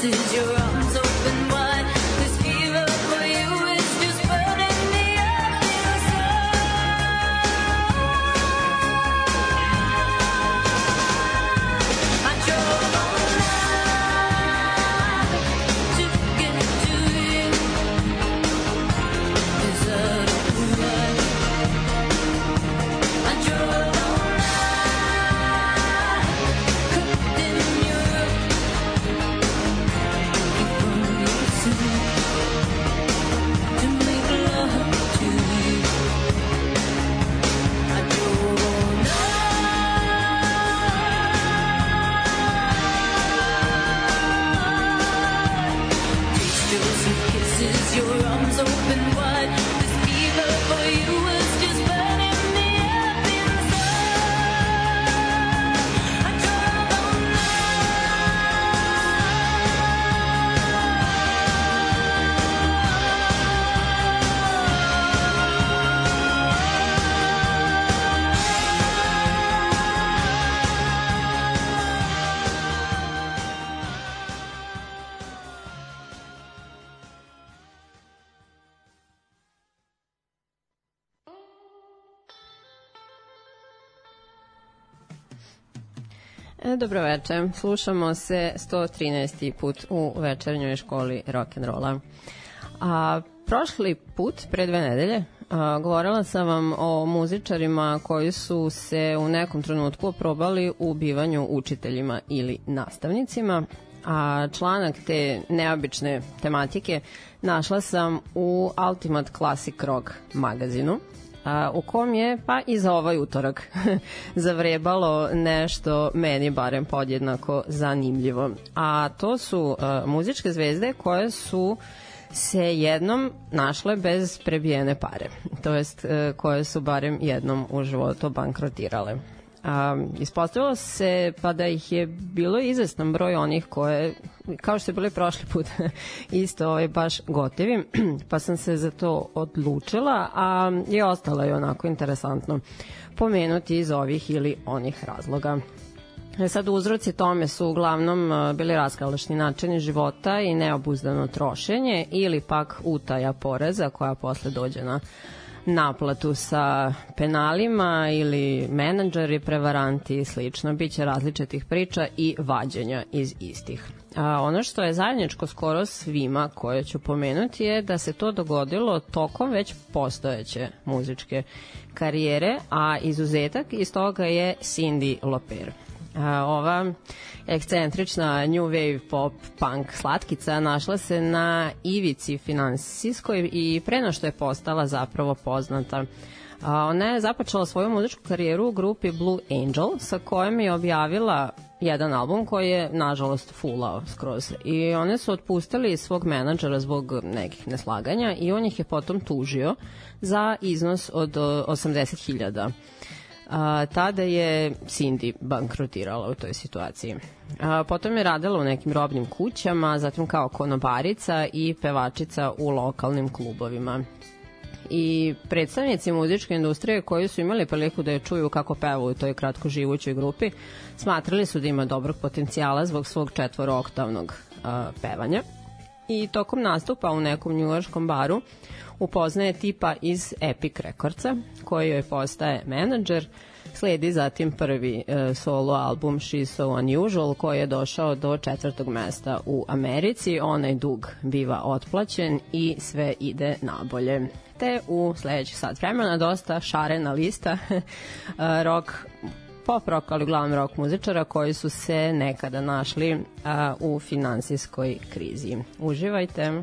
E, dobro večer. Slušamo se 113. put u večernjoj školi rock'n'rolla. A prošli put, pre dve nedelje, a, govorila sam vam o muzičarima koji su se u nekom trenutku probali u bivanju učiteljima ili nastavnicima, a članak te neobične tematike našla sam u Ultimate Classic Rock magazinu a, u kom je pa i za ovaj utorak zavrebalo nešto meni barem podjednako zanimljivo. A to su a, muzičke zvezde koje su se jednom našle bez prebijene pare, to jest e, koje su barem jednom u životu bankrotirale. A, ispostavilo se pa da ih je bilo izvestan broj onih koje, kao što je bili prošli put, isto ovaj, baš gotivi, pa sam se za to odlučila, a je ostalo je onako interesantno pomenuti iz ovih ili onih razloga. E sad uzroci tome su uglavnom bili raskalašni načini života i neobuzdano trošenje ili pak utaja poreza koja posle dođe na naplatu sa penalima ili menadžeri, prevaranti i slično. Biće različitih priča i vađenja iz istih. A, ono što je zajedničko skoro svima koje ću pomenuti je da se to dogodilo tokom već postojeće muzičke karijere, a izuzetak iz toga je Cindy Loper ova ekscentrična new wave pop punk slatkica našla se na ivici finansijskoj i preno što je postala zapravo poznata. Ona je započela svoju muzičku karijeru u grupi Blue Angel sa kojom je objavila jedan album koji je nažalost fulao skroz. I one su otpustili svog menadžera zbog nekih neslaganja i on ih je potom tužio za iznos od 80.000 A, tada je Cindy bankrotirala u toj situaciji. A, potom je radila u nekim robnim kućama, zatim kao konobarica i pevačica u lokalnim klubovima. I predstavnici muzičke industrije koji su imali priliku da je čuju kako peva u toj kratko živućoj grupi, smatrali su da ima dobrog potencijala zbog svog četvoroktavnog a, pevanja. I tokom nastupa u nekom njujorškom baru upoznaje tipa iz Epic Recordsa, koji joj postaje menadžer, Sledi zatim prvi e, solo album She's So Unusual koji je došao do četvrtog mesta u Americi. Onaj dug biva otplaćen i sve ide nabolje. Te u sledećih sat vremena dosta šarena lista e, rock pop rock, ali uglavnom rock muzičara koji su se nekada našli a, u finansijskoj krizi. Uživajte!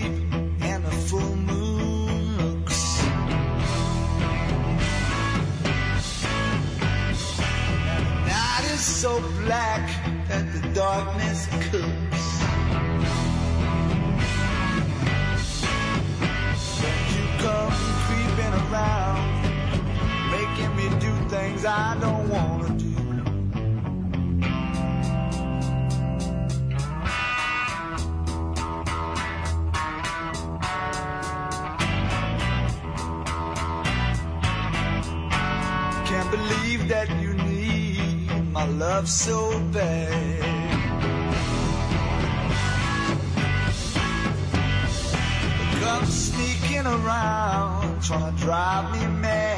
darkness cooks. Then you come creeping around, making me do things I don't wanna do. Can't believe that you need my love so bad. Around, trying to drive me mad.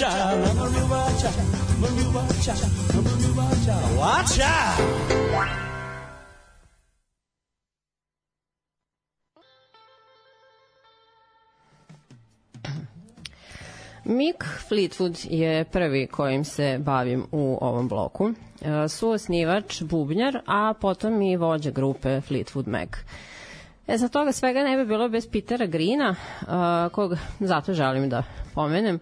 I'm wild child. I'm. I'm. I'm wild child. Watch out. Mick Fleetwood je prvi kojim se bavim u ovom bloku. E, Suosnivač, bubnjar, a potom i vođa grupe Fleetwood Mac. E, za toga svega ne bi bilo bez Petera Greena, a, kog zato želim da pomenem.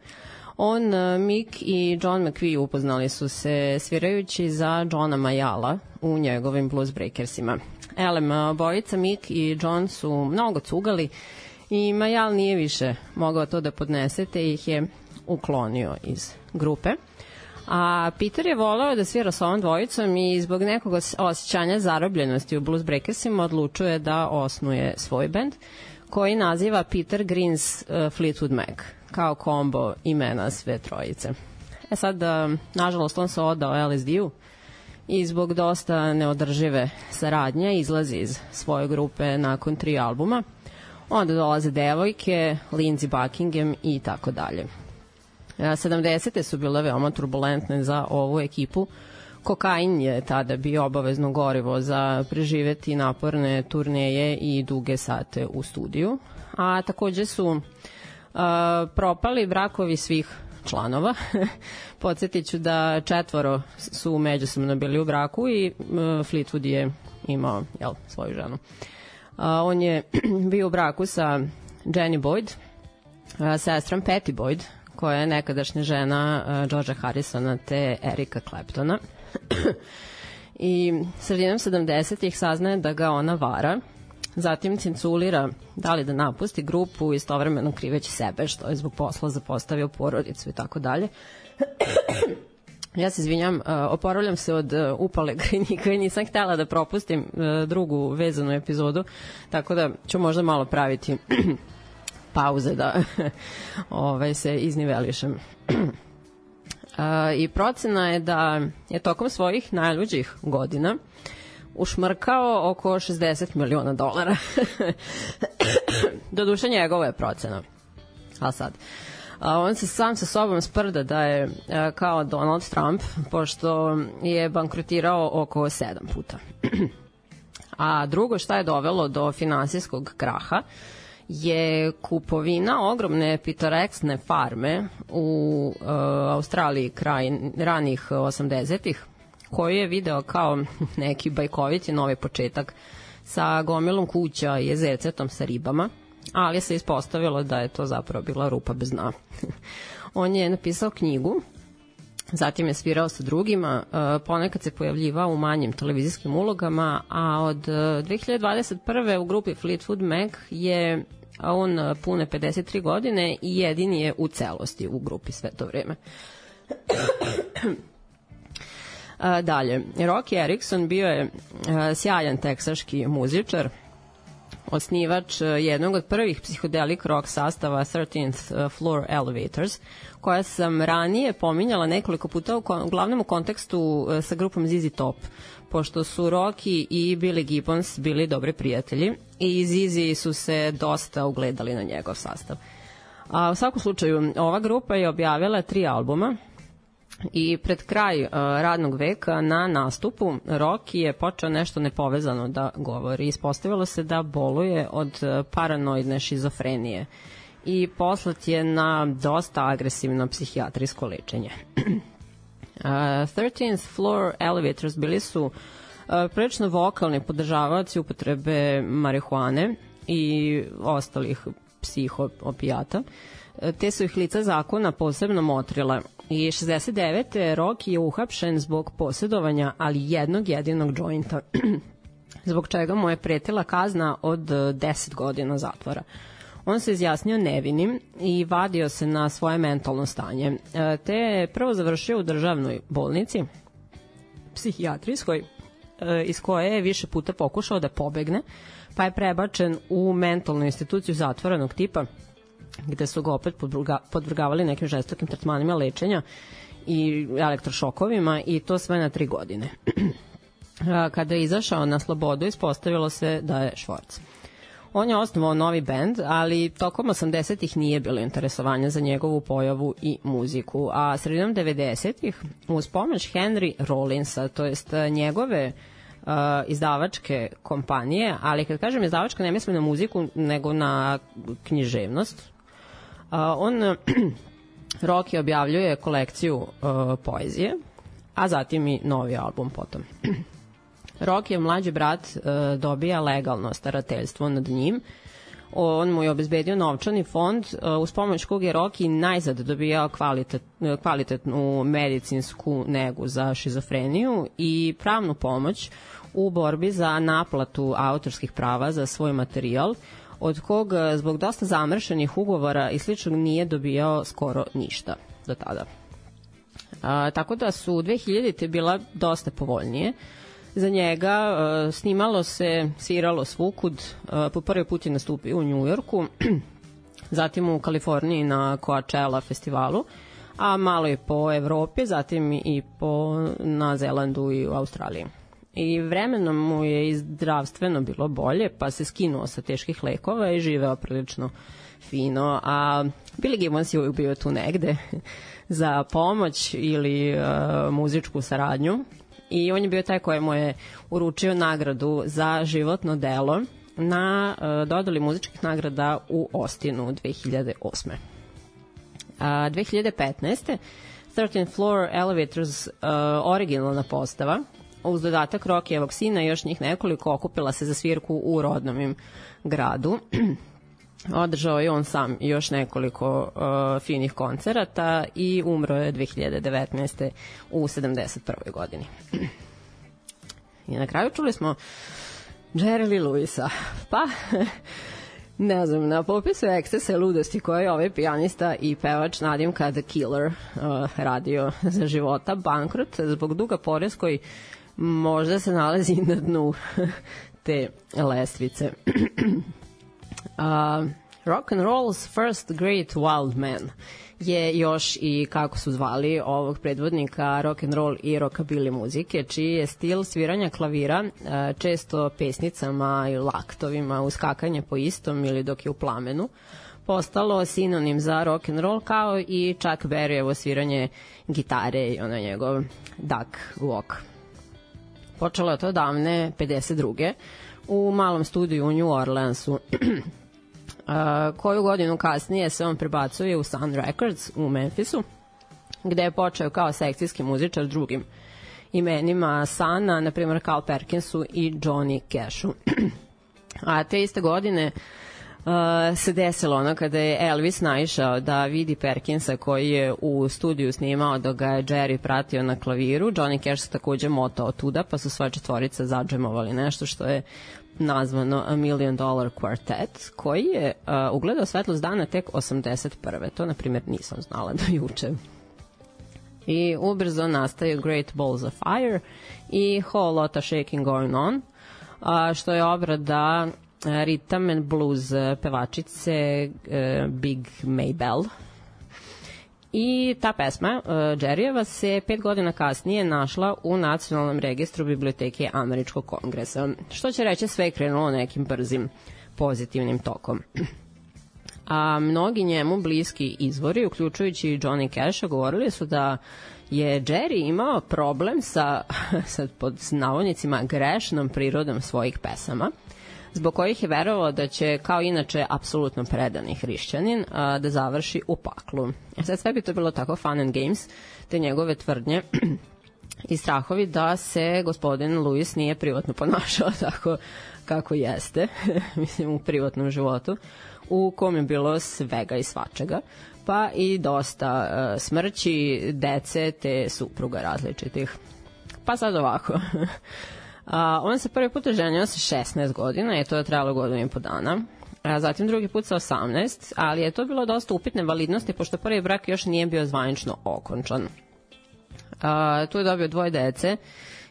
On, a, Mick i John McVie upoznali su se svirajući za Johna Majala u njegovim Blues Breakersima. Elem, a, bojica Mick i John su mnogo cugali i Majal nije više mogao to da podnese, te ih je uklonio iz grupe. A Peter je voleo da svira sa ovom dvojicom i zbog nekog os- osjećanja zarobljenosti u Blues Breakersima odlučuje da osnuje svoj bend koji naziva Peter Green's uh, Fleetwood Mac kao kombo imena sve trojice. E sad, uh, nažalost, on se odao LSD-u i zbog dosta neodržive saradnje izlazi iz svoje grupe nakon tri albuma. Onda dolaze devojke, Lindsey Buckingham i tako dalje. E, 70. su bile veoma turbulentne za ovu ekipu. Kokain je tada bio obavezno gorivo za preživeti naporne turneje i duge sate u studiju. A takođe su uh, propali brakovi svih članova. Podsjetit ću da četvoro su međusobno bili u braku i uh, Fleetwood je imao jel, svoju ženu. On je bio u braku sa Jenny Boyd, sestrom Patty Boyd, koja je nekadašnja žena Georgea Harrisona te Erika Claptona. I sredinom 70-ih saznaje da ga ona vara, zatim cinculira da li da napusti grupu istovremeno kriveći sebe što je zbog posla zapostavio porodicu i tako dalje. Ja se izvinjam, uh, oporavljam se od uh, upale gajnika i nisam htela da propustim uh, drugu vezanu epizodu, tako da ću možda malo praviti pauze da ovaj, se iznivelišem. Uh, I procena je da je tokom svojih najluđih godina ušmrkao oko 60 miliona dolara. Doduše njegova je procena. A sad, a on se sam sa sobom sprda da je a, kao Donald Trump, pošto je bankrotirao oko sedam puta. A drugo šta je dovelo do finansijskog kraha je kupovina ogromne pitoreksne farme u uh, Australiji kraj ranih 80-ih koju je video kao neki bajkoviti novi početak sa gomilom kuća i jezercetom sa ribama, ali se ispostavilo da je to zapravo bila rupa bez dna. On je napisao knjigu Zatim je svirao sa drugima, uh, ponekad se pojavljivao u manjim televizijskim ulogama, a od uh, 2021. u grupi Fleetwood Mac je on uh, pune 53 godine i jedini je u celosti u grupi sve to vreme. A, dalje, Rocky Erickson bio je a, sjajan teksaški muzičar osnivač jednog od prvih psihodelik rock sastava 13th Floor Elevators, koja sam ranije pominjala nekoliko puta, uglavnom u kontekstu sa grupom ZZ Top pošto su Rocky i Billy Gibbons bili dobri prijatelji i Zizi su se dosta ugledali na njegov sastav. A, u svakom slučaju, ova grupa je objavila tri albuma i pred kraj uh, radnog veka na nastupu Rocky je počeo nešto nepovezano da govori. Ispostavilo se da boluje od paranoidne šizofrenije i poslat je na dosta agresivno psihijatrijsko lečenje. 13th Floor Elevators bili su uh, prilično vokalni podržavaoci upotrebe marihuane i ostalih psihoopijata. Te su ih lica zakona posebno motrila i 69. Rock je uhapšen zbog posjedovanja ali jednog jedinog jointa zbog čega mu je pretila kazna od 10 godina zatvora. On se izjasnio nevinim i vadio se na svoje mentalno stanje. E, te je prvo završio u državnoj bolnici, psihijatrijskoj, e, iz koje je više puta pokušao da pobegne, pa je prebačen u mentalnu instituciju zatvorenog tipa, gde su ga opet podvrgavali nekim žestokim tretmanima lečenja i elektrošokovima i to sve na tri godine. Kada je izašao na slobodu, ispostavilo se da je Švorc. On je osnovao novi bend, ali tokom 80-ih nije bilo interesovanja za njegovu pojavu i muziku, a sredinom 90-ih uz pomoć Henry Rollinsa, to jest e, njegove uh, izdavačke kompanije, ali kad kažem izdavačka ne mislim na muziku, nego na književnost. Uh, on Rocky objavljuje kolekciju uh, poezije, a zatim i novi album potom. Rokijev mlađi brat uh, dobija legalno starateljstvo nad njim. On mu je obezbedio novčani fond uh, uz pomoć kog je Roki najzad dobijao kvalitet, uh, kvalitetnu medicinsku negu za šizofreniju i pravnu pomoć u borbi za naplatu autorskih prava za svoj materijal, od kog zbog dosta zamršenih ugovora i sličnog nije dobijao skoro ništa do tada. A, tako da su 2000. bila dosta povoljnije. Za njega uh, snimalo se, sviralo svukud, uh, po prvi put je nastupio u Njujorku, zatim u Kaliforniji na Coachella festivalu, a malo je po Evropi, zatim i po na Zelandu i u Australiji. I vremenom mu je i zdravstveno bilo bolje, pa se skinuo sa teških lekova i živeo prilično fino, a Billy Gibbons je uvijek bio tu negde za pomoć ili uh, muzičku saradnju i on je bio taj koji mu je uručio nagradu za životno delo na uh, dodali muzičkih nagrada u Ostinu 2008. Uh, 2015. 13 Floor Elevators uh, originalna postava uz dodatak Rokijevog sina i još njih nekoliko okupila se za svirku u rodnom im gradu. Održao je on sam još nekoliko uh, finih koncerata i umro je 2019. u 71. godini. I na kraju čuli smo Jerry Lee Lewisa. Pa, ne znam, na popisu ekscesa ludosti koje je ovaj pijanista i pevač Nadimka The Killer uh, radio za života, bankrot zbog duga porez koji možda se nalazi na dnu te lestvice. uh, rock and roll's first great wild man je još i kako su zvali ovog predvodnika rock and roll i rockabilly muzike, čiji je stil sviranja klavira često pesnicama i laktovima, uskakanje po istom ili dok je u plamenu, postalo sinonim za rock and roll kao i Chuck Berryevo sviranje gitare i ono njegov duck walk. Počelo je to davne 52. u malom studiju u New Orleansu koju godinu kasnije se on prebacuje u Sun Records u Memphisu, gde je počeo kao sekcijski muzičar drugim imenima Sana, na primjer Carl Perkinsu i Johnny Cashu. A te iste godine uh, se desilo ono kada je Elvis naišao da vidi Perkinsa koji je u studiju snimao dok ga je Jerry pratio na klaviru. Johnny Cash se takođe motao tuda pa su sva četvorica zadžemovali nešto što je nazvano A Million Dollar Quartet, koji je uh, ugledao svetlost dana tek 81. To, na primjer, nisam znala do juče. I ubrzo nastaje Great Balls of Fire i Whole Lotta Shaking Going On, što je obrada rhythm and blues pevačice Big Maybell. I ta pesma, uh, Jerryjeva, se pet godina kasnije našla u Nacionalnom registru biblioteke Američkog kongresa, što će reći sve krenulo nekim brzim pozitivnim tokom. A mnogi njemu bliski izvori, uključujući Johnny Cash, govorili su da je Jerry imao problem sa, sa pod navodnicima, grešnom prirodom svojih pesama, zbog kojih je verovao da će, kao inače, apsolutno predani hrišćanin, a, da završi u paklu. E sad sve bi to bilo tako fun and games, te njegove tvrdnje i strahovi da se gospodin Louis nije privatno ponašao tako kako jeste, mislim u privatnom životu, u kom je bilo svega i svačega, pa i dosta uh, smrći, dece te supruga različitih. Pa sad ovako. A, on se prvi put oženio sa 16 godina i to je trajalo godinu i po dana. A zatim drugi put sa 18, ali je to bilo dosta upitne validnosti pošto prvi brak još nije bio zvanično okončan. A, tu je dobio dvoje dece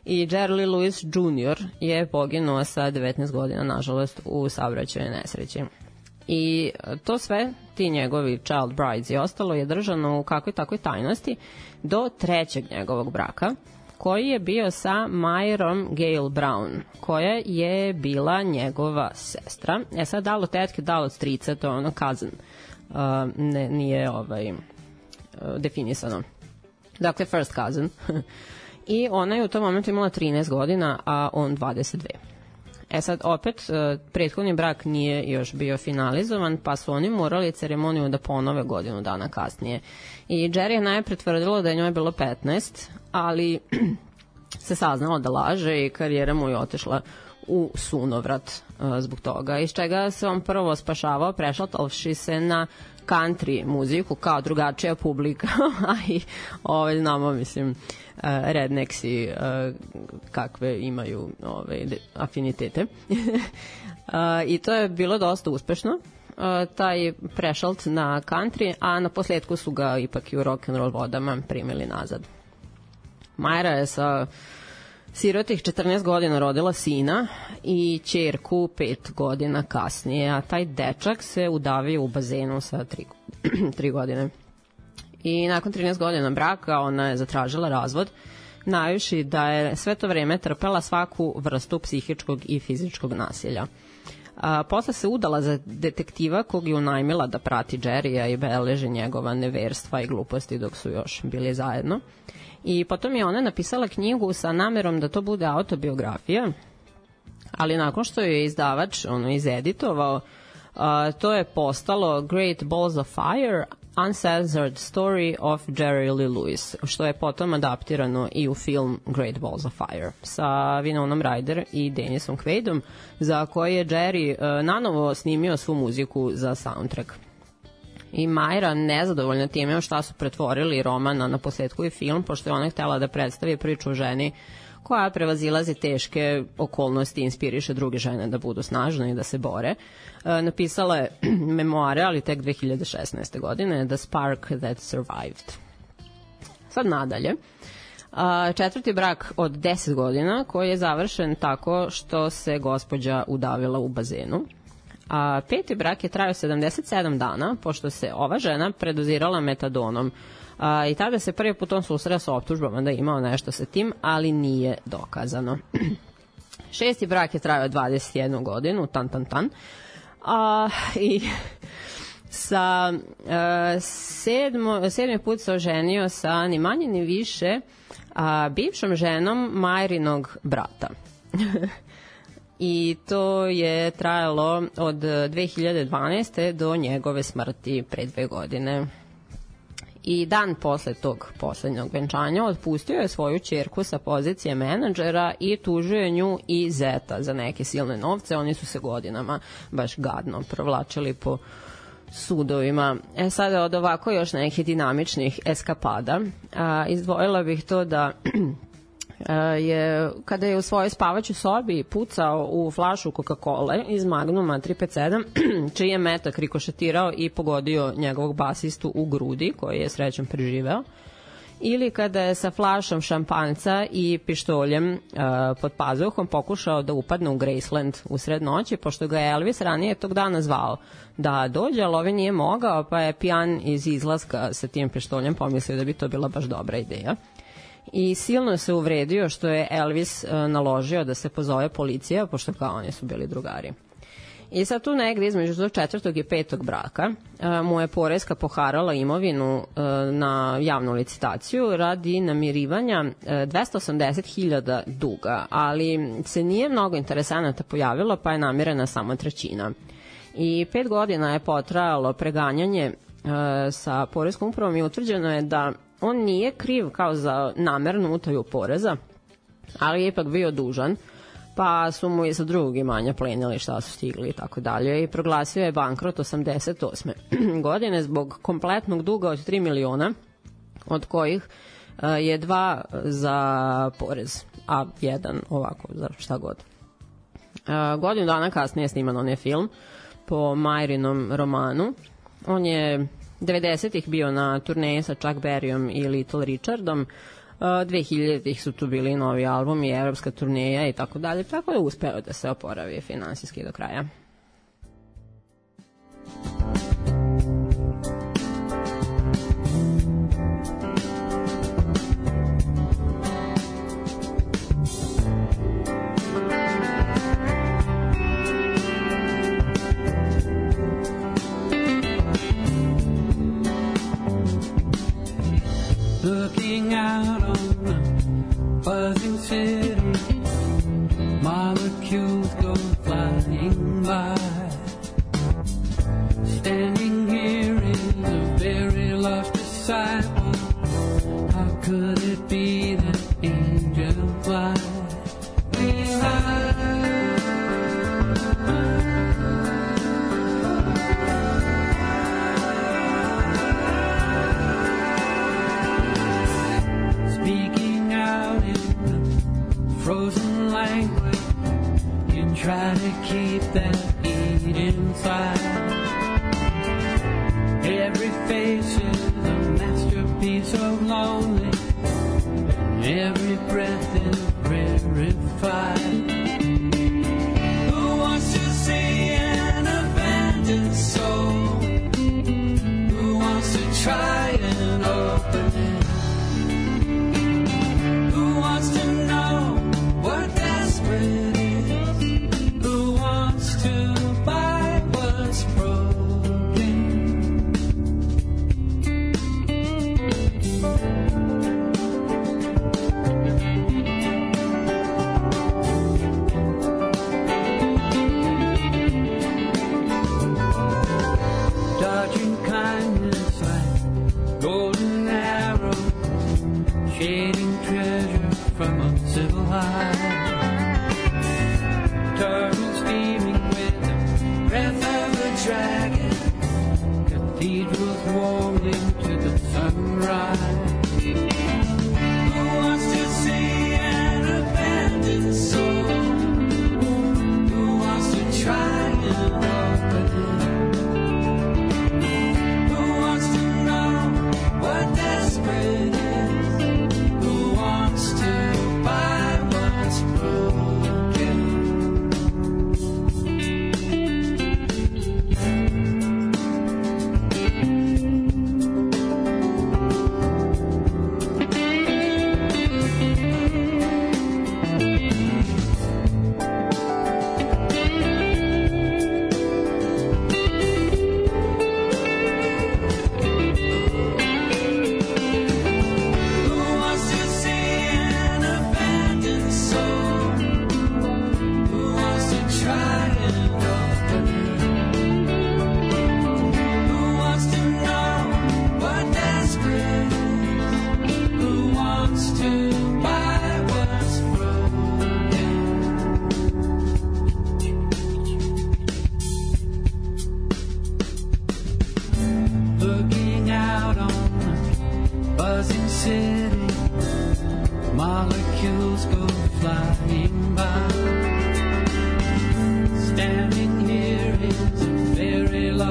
i Jerry Lewis Jr. je poginuo sa 19 godina, nažalost, u saobraćaju nesreći. I to sve, ti njegovi child brides i ostalo je držano u kakvoj takvoj tajnosti do trećeg njegovog braka, koji je bio sa Myrom Gale Brown, koja je bila njegova sestra. E sad, da li od tetke, da li od strica, to je ono cousin. Uh, ne, nije ovaj, uh, definisano. Dakle, first cousin. I ona je u tom momentu imala 13 godina, a on 22. E sad, opet, uh, prethodni brak nije još bio finalizovan, pa su oni morali ceremoniju da ponove godinu dana kasnije. I Jerry je najpre tvrdilo da je njoj bilo 15, ali se saznalo da laže i karijera mu je otešla u sunovrat uh, zbog toga, iz čega se on prvo spašavao prešaltavši se na country muziku kao drugačija publika, a i ovaj, znamo, mislim, uh, redneksi uh, kakve imaju ovaj, afinitete. uh, I to je bilo dosta uspešno, uh, taj prešalt na country, a na posledku su ga ipak i u rock and roll vodama primili nazad. Majra je sa sirotih 14 godina rodila sina i čerku 5 godina kasnije, a taj dečak se udavio u bazenu sa 3, 3 godine. I nakon 13 godina braka ona je zatražila razvod, najuši da je sve to vreme trpela svaku vrstu psihičkog i fizičkog nasilja. A, posle se udala za detektiva kog je unajmila da prati Jerrya i beleži njegova neverstva i gluposti dok su još bili zajedno. I potom je ona napisala knjigu sa namerom da to bude autobiografija, ali nakon što je izdavač ono izeditovao, uh, to je postalo Great Balls of Fire, Uncensored Story of Jerry Lee Lewis, što je potom adaptirano i u film Great Balls of Fire sa Winonom Ryder i Denisom Quaidom, za koje je Jerry uh, nanovo snimio svu muziku za soundtrack i Majra nezadovoljna time šta su pretvorili roman na posledku i film, pošto je ona htela da predstavi priču o ženi koja prevazilazi teške okolnosti i inspiriše druge žene da budu snažne i da se bore. E, napisala je memoare, ali tek 2016. godine, The Spark That Survived. Sad nadalje. A, četvrti brak od 10 godina koji je završen tako što se gospođa udavila u bazenu a peti brak je trajao 77 dana, pošto se ova žena predozirala metadonom. A, I tada se prvi put on susreo sa optužbama da je imao nešto sa tim, ali nije dokazano. Šesti brak je trajao 21 godinu, tan tan tan. A, I sa a, sedmo, sedmi put se oženio sa ni manje ni više a, bivšom ženom Majrinog brata. i to je trajalo od 2012. do njegove smrti pre dve godine. I dan posle tog poslednjog venčanja otpustio je svoju čerku sa pozicije menadžera i tužio nju i zeta za neke silne novce. Oni su se godinama baš gadno provlačili po sudovima. E sada od ovako još nekih dinamičnih eskapada. A, izdvojila bih to da je kada je u svojoj spavaćoj sobi pucao u flašu Coca-Cola iz Magnuma 357, čiji je metak rikošetirao i pogodio njegovog basistu u grudi, koji je srećom preživeo. ili kada je sa flašom šampanca i pištoljem uh, pod pazuhom pokušao da upadne u Graceland u sred noći, pošto ga je Elvis ranije tog dana zvao da dođe, ali ovaj nije mogao, pa je pijan iz izlaska sa tim pištoljem pomislio da bi to bila baš dobra ideja i silno se uvredio što je Elvis uh, naložio da se pozove policija, pošto kao oni su bili drugari. I sad tu negde između četvrtog i petog braka uh, mu je Poreska poharala imovinu uh, na javnu licitaciju radi namirivanja uh, 280.000 duga, ali se nije mnogo interesanata pojavilo pa je namirena samo trećina. I pet godina je potrajalo preganjanje sa Poreskom upravom i utvrđeno je da on nije kriv kao za namernu utaju poreza, ali je ipak bio dužan, pa su mu i sa drugog imanja plenili šta su stigli i tako dalje i proglasio je bankrot 88. godine zbog kompletnog duga od 3 miliona, od kojih uh, je dva za porez, a jedan ovako za šta god. Uh, godinu dana kasnije sniman on je film po Majrinom romanu. On je 90-ih bio na turneji sa Chuck Berryom i Little Richardom, 2000-ih su tu bili novi album i evropska turneja i tako dalje, tako da uspeo da se oporavi finansijski do kraja. looking How could it be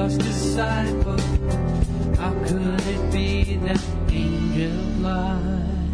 lost disciple. How could it be that angel fly.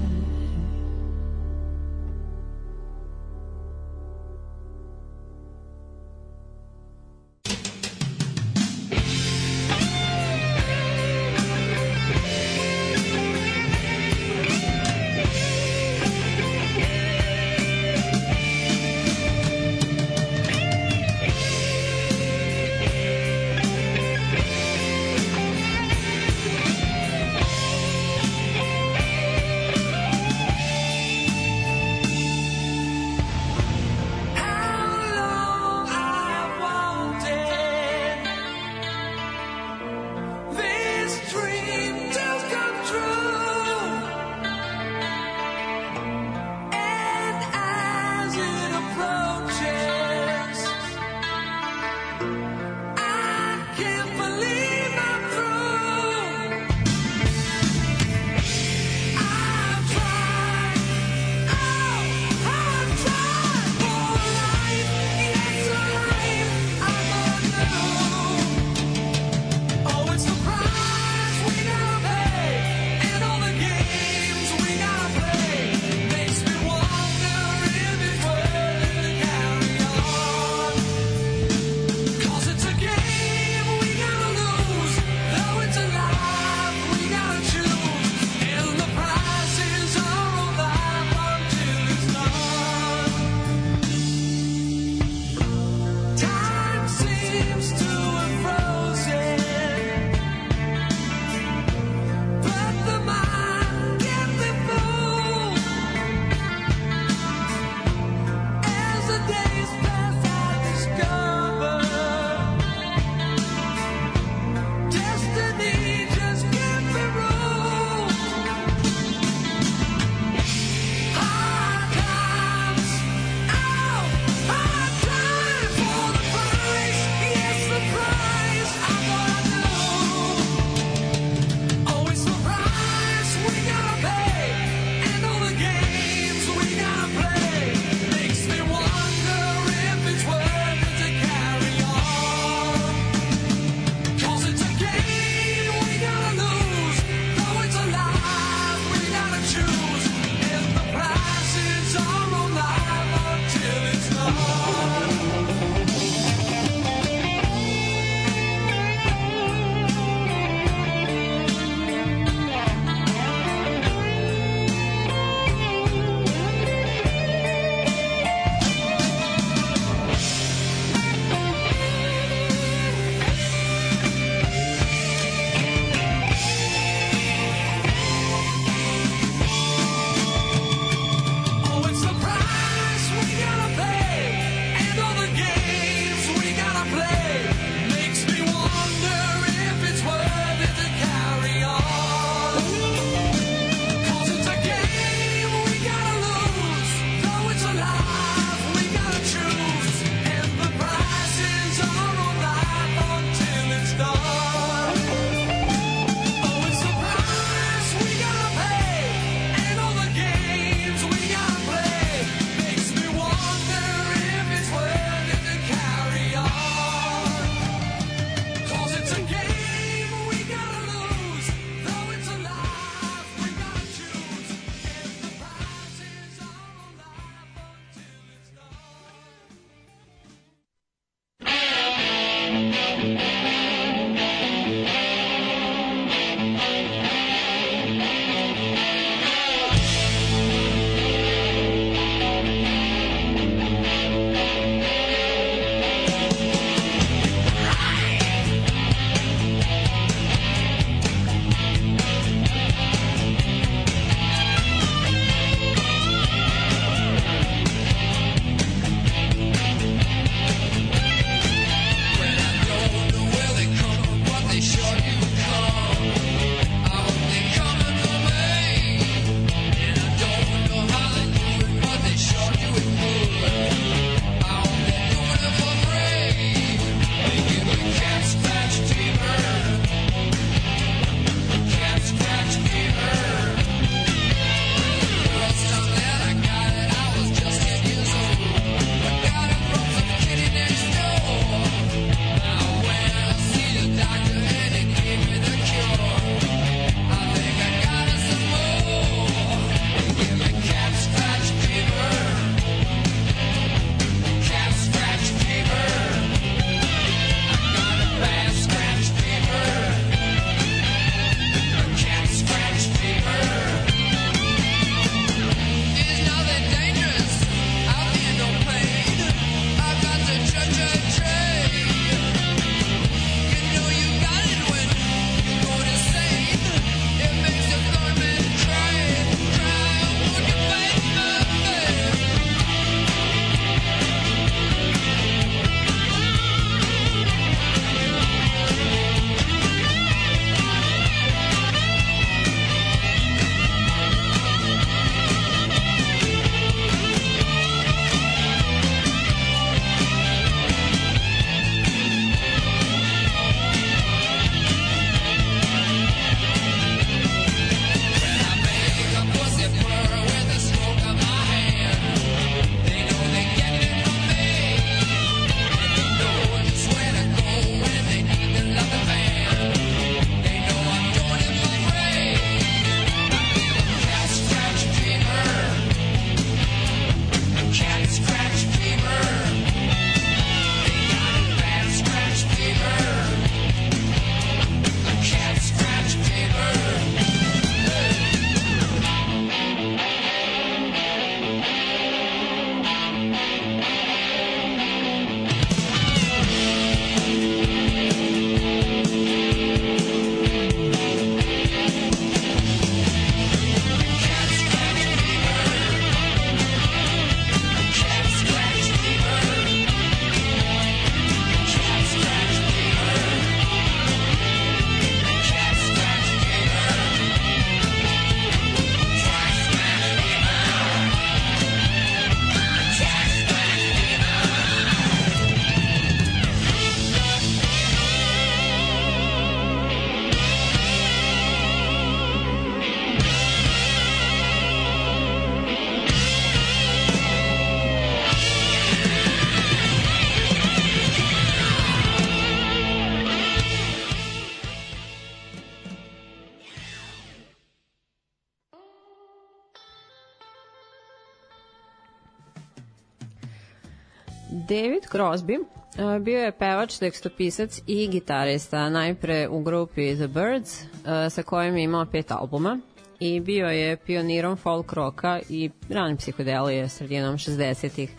Crosby e, bio je pevač, tekstopisac i gitarista, najpre u grupi The Birds, e, sa kojim je imao pet albuma i bio je pionirom folk roka i ranim psihodelije sredinom 60-ih.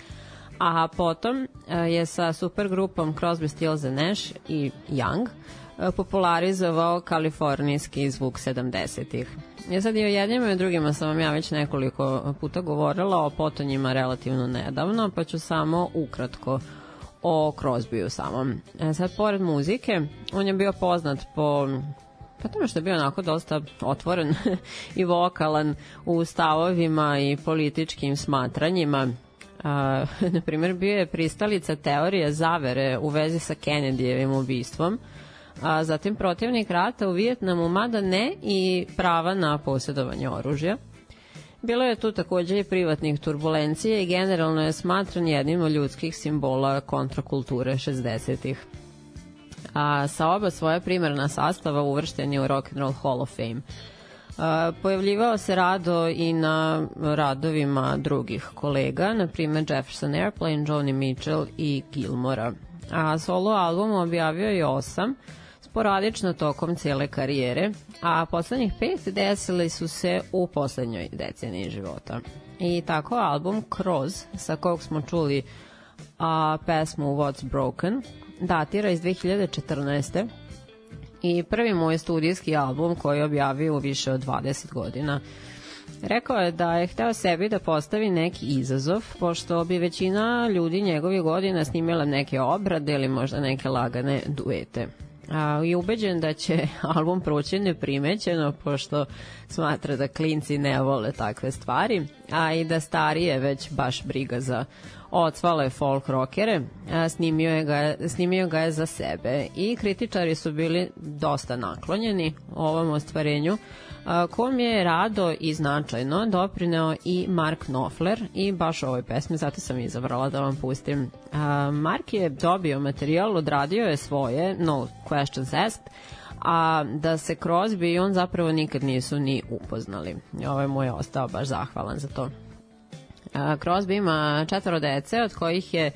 A potom e, je sa supergrupom Crosby, Stills Nash i Young popularizovao kalifornijski zvuk 70-ih. Ja sad i o jednima i o drugima sam vam ja već nekoliko puta govorila o potonjima relativno nedavno, pa ću samo ukratko o Crosbyu samom. E, sad, pored muzike, on je bio poznat po Pa tome što je bio onako dosta otvoren i vokalan u stavovima i političkim smatranjima. A, na primjer, bio je pristalica teorije zavere u vezi sa Kennedyjevim ubistvom, a zatim protivnik rata u Vijetnamu, mada ne i prava na posjedovanje oružja. Bilo je tu takođe i privatnih turbulencija i generalno je smatran jednim od ljudskih simbola kontrakulture 60-ih a sa oba svoja primarna sastava uvršten je u Rock and Roll Hall of Fame. Uh, pojavljivao se rado i na radovima drugih kolega, na primjer Jefferson Airplane, Joni Mitchell i Gilmora. A solo album objavio je osam, sporadično tokom cijele karijere, a poslednjih pet desili su se u poslednjoj deceniji života. I tako album Kroz, sa kog smo čuli a, pesmu What's Broken, datira iz 2014. I prvi moj studijski album koji je objavio u više od 20 godina. Rekao je da je hteo sebi da postavi neki izazov, pošto bi većina ljudi njegovih godina snimila neke obrade ili možda neke lagane duete. A, I ubeđen da će album proći neprimećeno, pošto smatra da klinci ne vole takve stvari, a i da starije već baš briga za odsvale folk rockere, a, snimio, je ga, snimio ga je za sebe i kritičari su bili dosta naklonjeni ovom ostvarenju, a, kom je rado i značajno doprineo i Mark Knopfler i baš ovoj pesmi, zato sam izabrala da vam pustim. A, Mark je dobio materijal, odradio je svoje, no questions asked, a da se Crosby i on zapravo nikad nisu ni upoznali. Ovo je moj ostao baš zahvalan za to. Crosby ima četvoro dece, od kojih je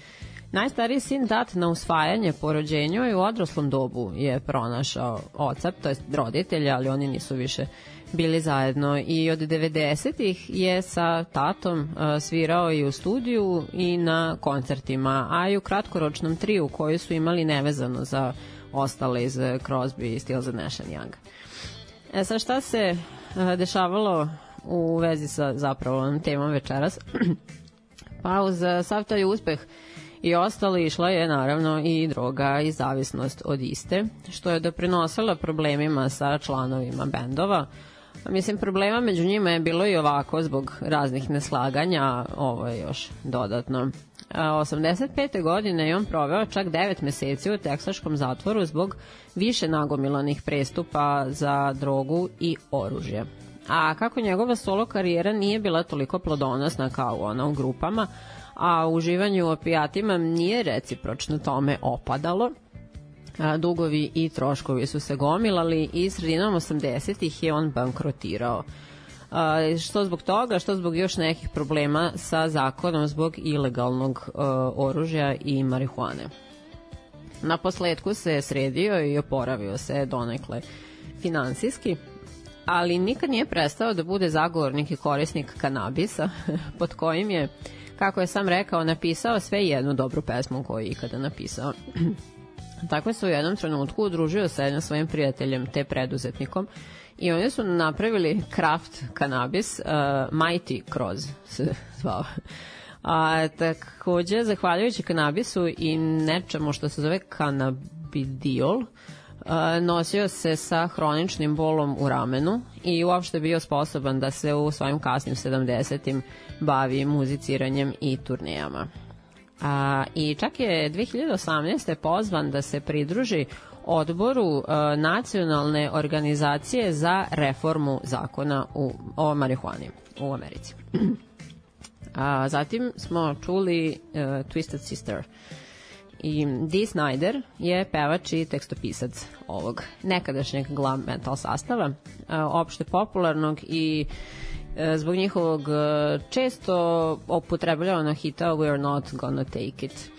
Najstariji sin dat na usvajanje po rođenju i u odraslom dobu je pronašao oca, to je roditelja, ali oni nisu više bili zajedno i od 90-ih je sa tatom svirao i u studiju i na koncertima, a i u kratkoročnom triju koji su imali nevezano za ostale iz Crosby i Stills Nash Young. E sad šta se dešavalo u vezi sa zapravo temom večeras. pa uz eh, sav taj uspeh i ostalo išla je naravno i droga i zavisnost od iste, što je doprinosila problemima sa članovima bendova. Mislim, problema među njima je bilo i ovako zbog raznih neslaganja, ovo je još dodatno. 85. godine je on proveo čak 9 meseci u teksaškom zatvoru zbog više nagomilanih prestupa za drogu i oružje a kako njegova solo karijera nije bila toliko plodonosna kao ona u grupama, a uživanju u opijatima nije recipročno tome opadalo, a, dugovi i troškovi su se gomilali i sredinom 80-ih je on bankrotirao. A, što zbog toga, što zbog još nekih problema sa zakonom zbog ilegalnog a, oružja i marihuane. Na posledku se sredio i oporavio se donekle finansijski, ali nikad nije prestao da bude zagovornik i korisnik kanabisa, pod kojim je, kako je sam rekao, napisao sve jednu dobru pesmu koju je ikada napisao. Tako se u jednom trenutku udružio sa jednim svojim prijateljem, te preduzetnikom, i oni su napravili kraft kanabis, uh, Mighty Croz se zvao. A, takođe, zahvaljujući kanabisu i nečemu što se zove kanabidiol, nosio se sa hroničnim bolom u ramenu i uopšte bio sposoban da se u svojim kasnim 70. bavi muziciranjem i turnejama. A, I čak je 2018. pozvan da se pridruži odboru a, nacionalne organizacije za reformu zakona u, o marihuani u Americi. A, zatim smo čuli uh, Twisted Sister. Uh, I Dee Snyder je pevač i tekstopisac ovog nekadašnjeg glam metal sastava, opšte popularnog i e, zbog njihovog e, često upotrebljavanog hita We're not gonna take it.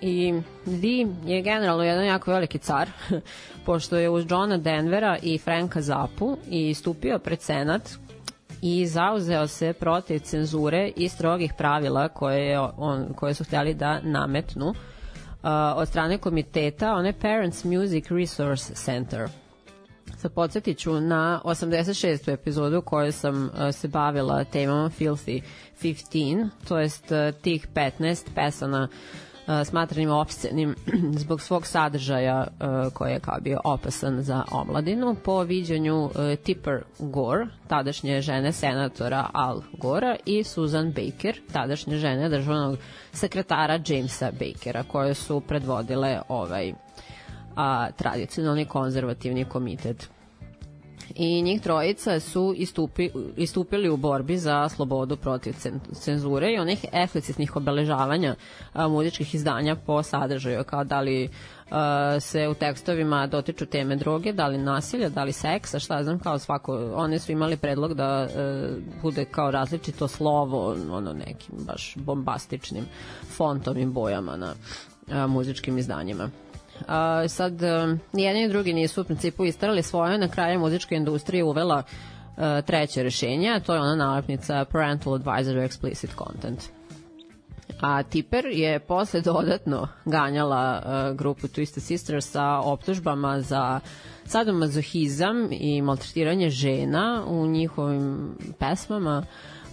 I Dee je generalno jedan jako veliki car, pošto je uz Johna Denvera i Franka Zapu i stupio pred senat i zauzeo se protiv cenzure i strogih pravila koje, je on, koje su htjeli da nametnu uh, od strane komiteta, one Parents Music Resource Center. Sad podsjetit ću na 86. epizodu u kojoj sam uh, se bavila temama Filthy 15, to jest uh, tih 15 pesana uh, smatranim opscenim zbog svog sadržaja koji je kao bio opasan za omladinu po viđanju Tipper Gore, tadašnje žene senatora Al Gora i Susan Baker, tadašnje žene državnog sekretara Jamesa Bakera, koje su predvodile ovaj a, tradicionalni konzervativni komitet i njih trojica su istupi, istupili u borbi za slobodu protiv cen- cenzure i onih eksplicitnih obeležavanja a, muzičkih izdanja po sadržaju, kao da li a, se u tekstovima dotiču teme droge, da li nasilja, da li seksa, šta znam, kao svako, one su imali predlog da e, bude kao različito slovo, ono nekim baš bombastičnim fontom i bojama na a, muzičkim izdanjima. A, sad, um, jedni i drugi nisu u principu istarali svoje, na kraju muzička industrija uvela uh, treće rešenje, to je ona nalepnica Parental Advisory Explicit Content. A Tipper je posle dodatno ganjala uh, grupu Twisted Sisters sa optužbama za sadomazohizam i maltretiranje žena u njihovim pesmama.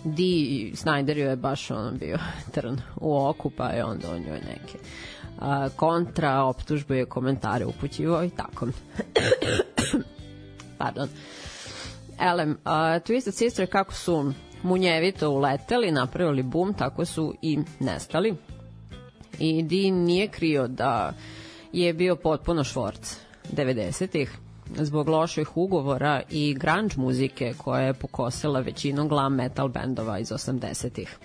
Dee Snyder je baš ono bio trn u oku, pa je onda on njoj neke a, kontra optužbe komentare upućivo i tako. Pardon. Elem, uh, Twisted Sister kako su munjevito uleteli, napravili bum, tako su i nestali. I Dean nije krio da je bio potpuno švorc 90-ih zbog loših ugovora i grunge muzike koja je pokosila većinu glam metal bendova iz 80-ih.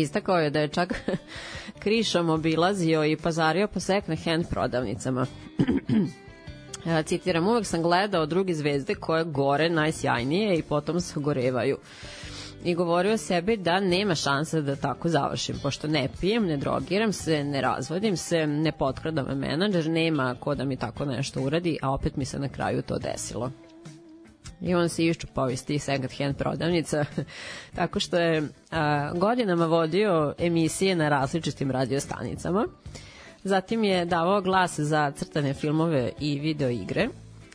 Istakao je da je čak krišom obilazio i pazario po second hand prodavnicama. Ja, Citiram, uvek sam gledao druge zvezde koje gore najsjajnije i potom sagorevaju. I govorio sebi da nema šanse da tako završim, pošto ne pijem, ne drogiram se, ne razvodim se, ne potkrada me menadžer, nema ko da mi tako nešto uradi, a opet mi se na kraju to desilo i on se iščupao iz tih second hand prodavnica. Tako što je a, godinama vodio emisije na različitim radiostanicama. Zatim je davao glas za crtane filmove i video igre.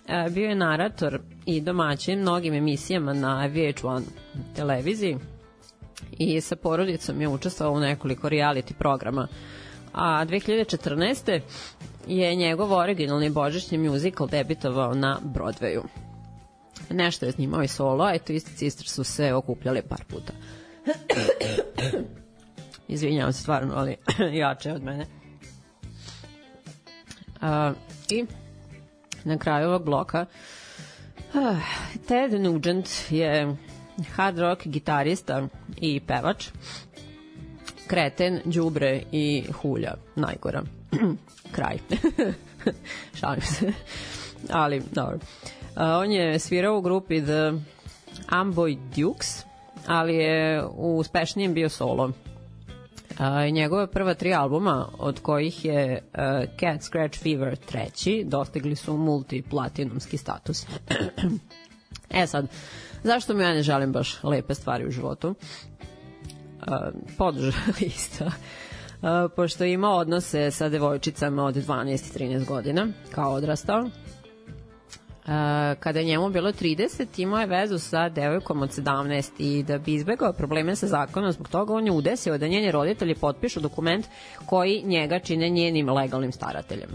A, bio je narator i domaćin mnogim emisijama na VH1 televiziji. I sa porodicom je učestvovao u nekoliko reality programa. A 2014. je njegov originalni božićni musical debitovao na Broadwayu nešto je snimao i solo, a eto isti Sister su se okupljali par puta. Izvinjavam se stvarno, ali jače od mene. Uh, I na kraju ovog bloka uh, Ted Nugent je hard rock gitarista i pevač kreten, đubre i hulja najgora kraj šalim se ali dobro on je svirao u grupi The Amboy Dukes, ali je u uspešnijem bio solo. A, njegove prva tri albuma, od kojih je uh, Cat Scratch Fever treći, dostigli su multiplatinumski status. e sad, zašto mi ja ne želim baš lepe stvari u životu? Uh, podržali isto. Uh, pošto ima odnose sa devojčicama od 12 i 13 godina, kao odrastao, kada je njemu bilo 30, imao je vezu sa devojkom od 17 i da bi izbegao probleme sa zakonom zbog toga on je udesio da njeni roditelji potpišu dokument koji njega čine njenim legalnim starateljem.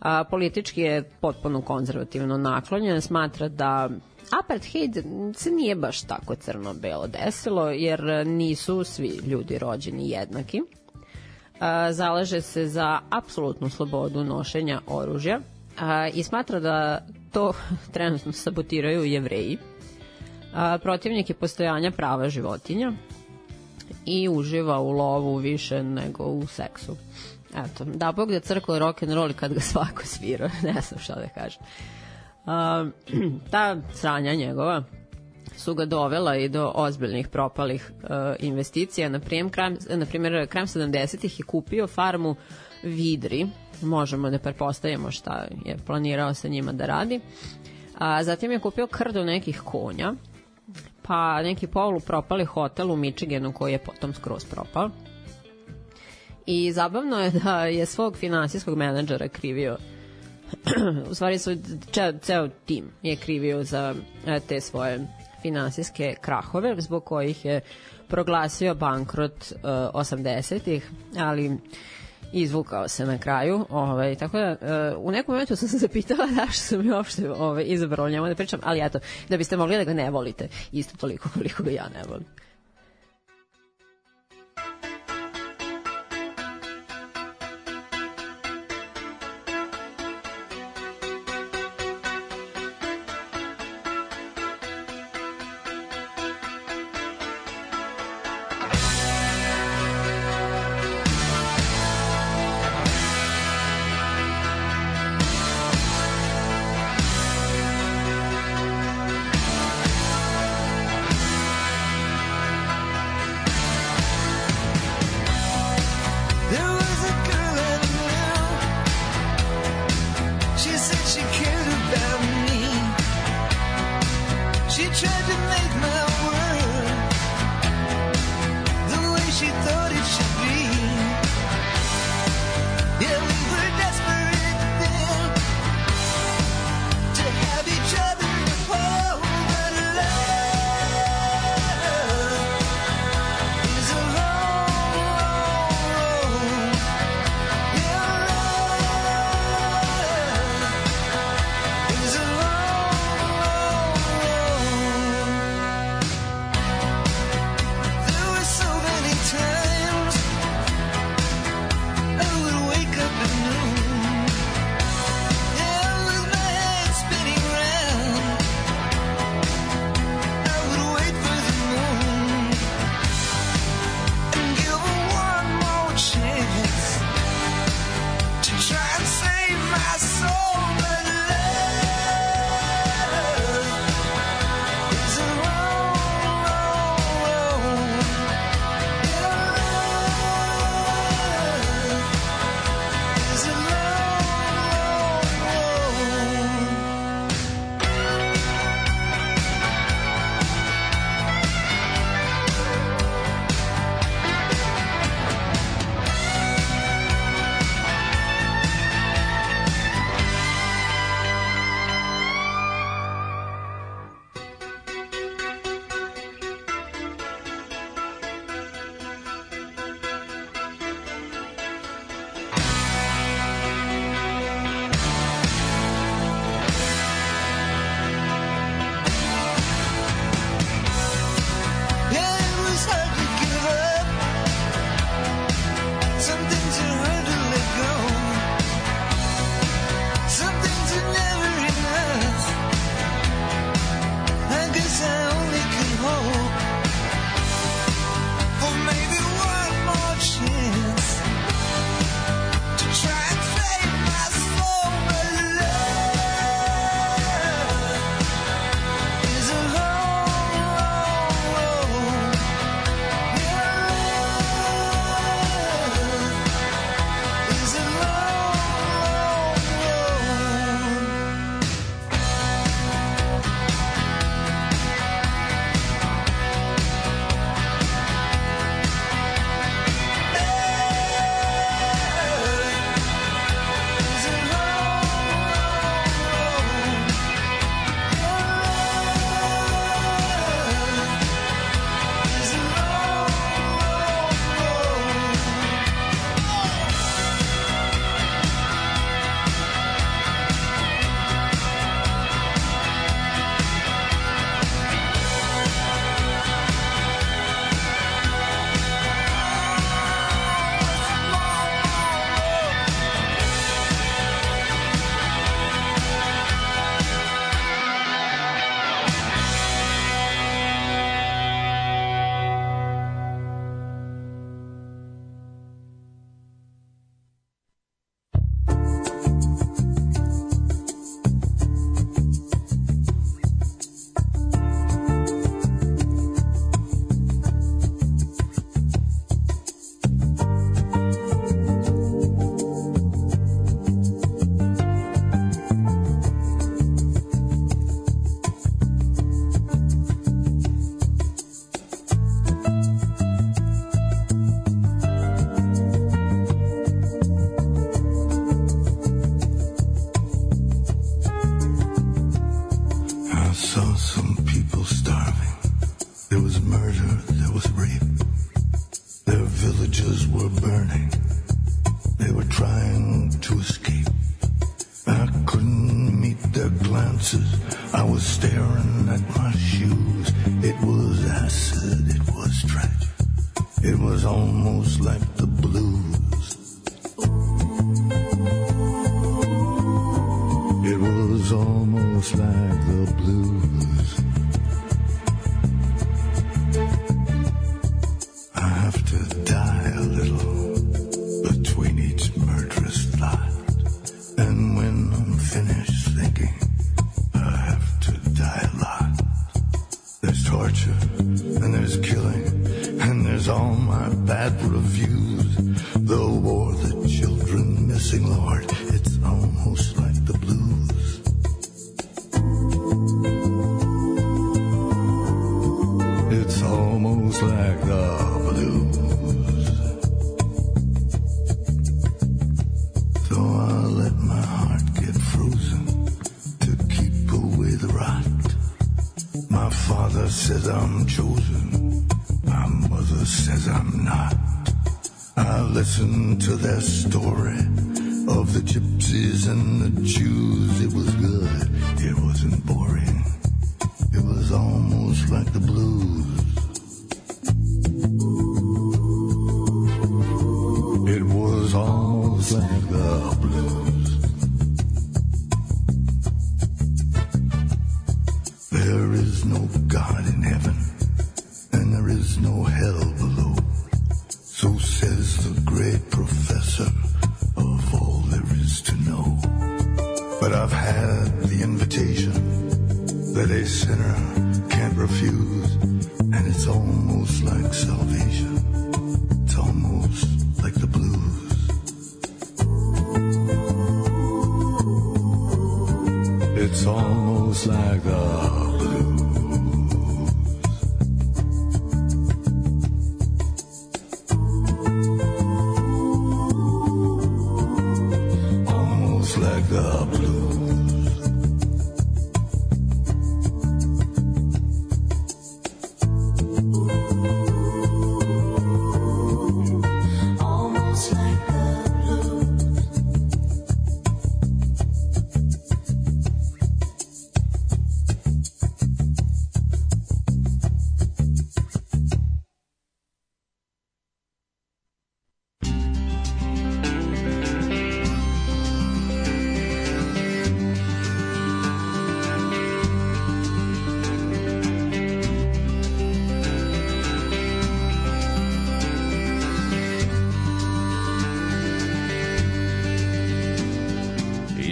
A, politički je potpuno konzervativno naklonjen, smatra da apartheid se nije baš tako crno-belo desilo, jer nisu svi ljudi rođeni jednaki. A, zalaže se za apsolutnu slobodu nošenja oružja, a, i smatra da to trenutno sabotiraju jevreji. A, protivnik je postojanja prava životinja i uživa u lovu više nego u seksu. Eto, da bog da crkla rock and roll kad ga svako svira, ne znam šta da kažem. A, ta sranja njegova su ga dovela i do ozbiljnih propalih uh, investicija. Na na primjer, krajem 70-ih je kupio farmu Vidri, možemo da prepostavimo šta je planirao sa njima da radi. A, zatim je kupio krdo nekih konja, pa neki polu propali hotel u Michiganu koji je potom skroz propao. I zabavno je da je svog finansijskog menadžera krivio u stvari su ceo, ceo tim je krivio za e, te svoje finansijske krahove zbog kojih je proglasio bankrot uh, 80-ih, ali izvukao se na kraju. Ovaj, tako da, uh, u nekom momentu sam se zapitala da što sam mi uopšte ovaj, izabrala njemu da pričam, ali eto, da biste mogli da ga ne volite isto toliko koliko ga ja ne volim. I was staring at my shoes. It was acid, it was tragic. It was almost like the blues. It was almost like the blues.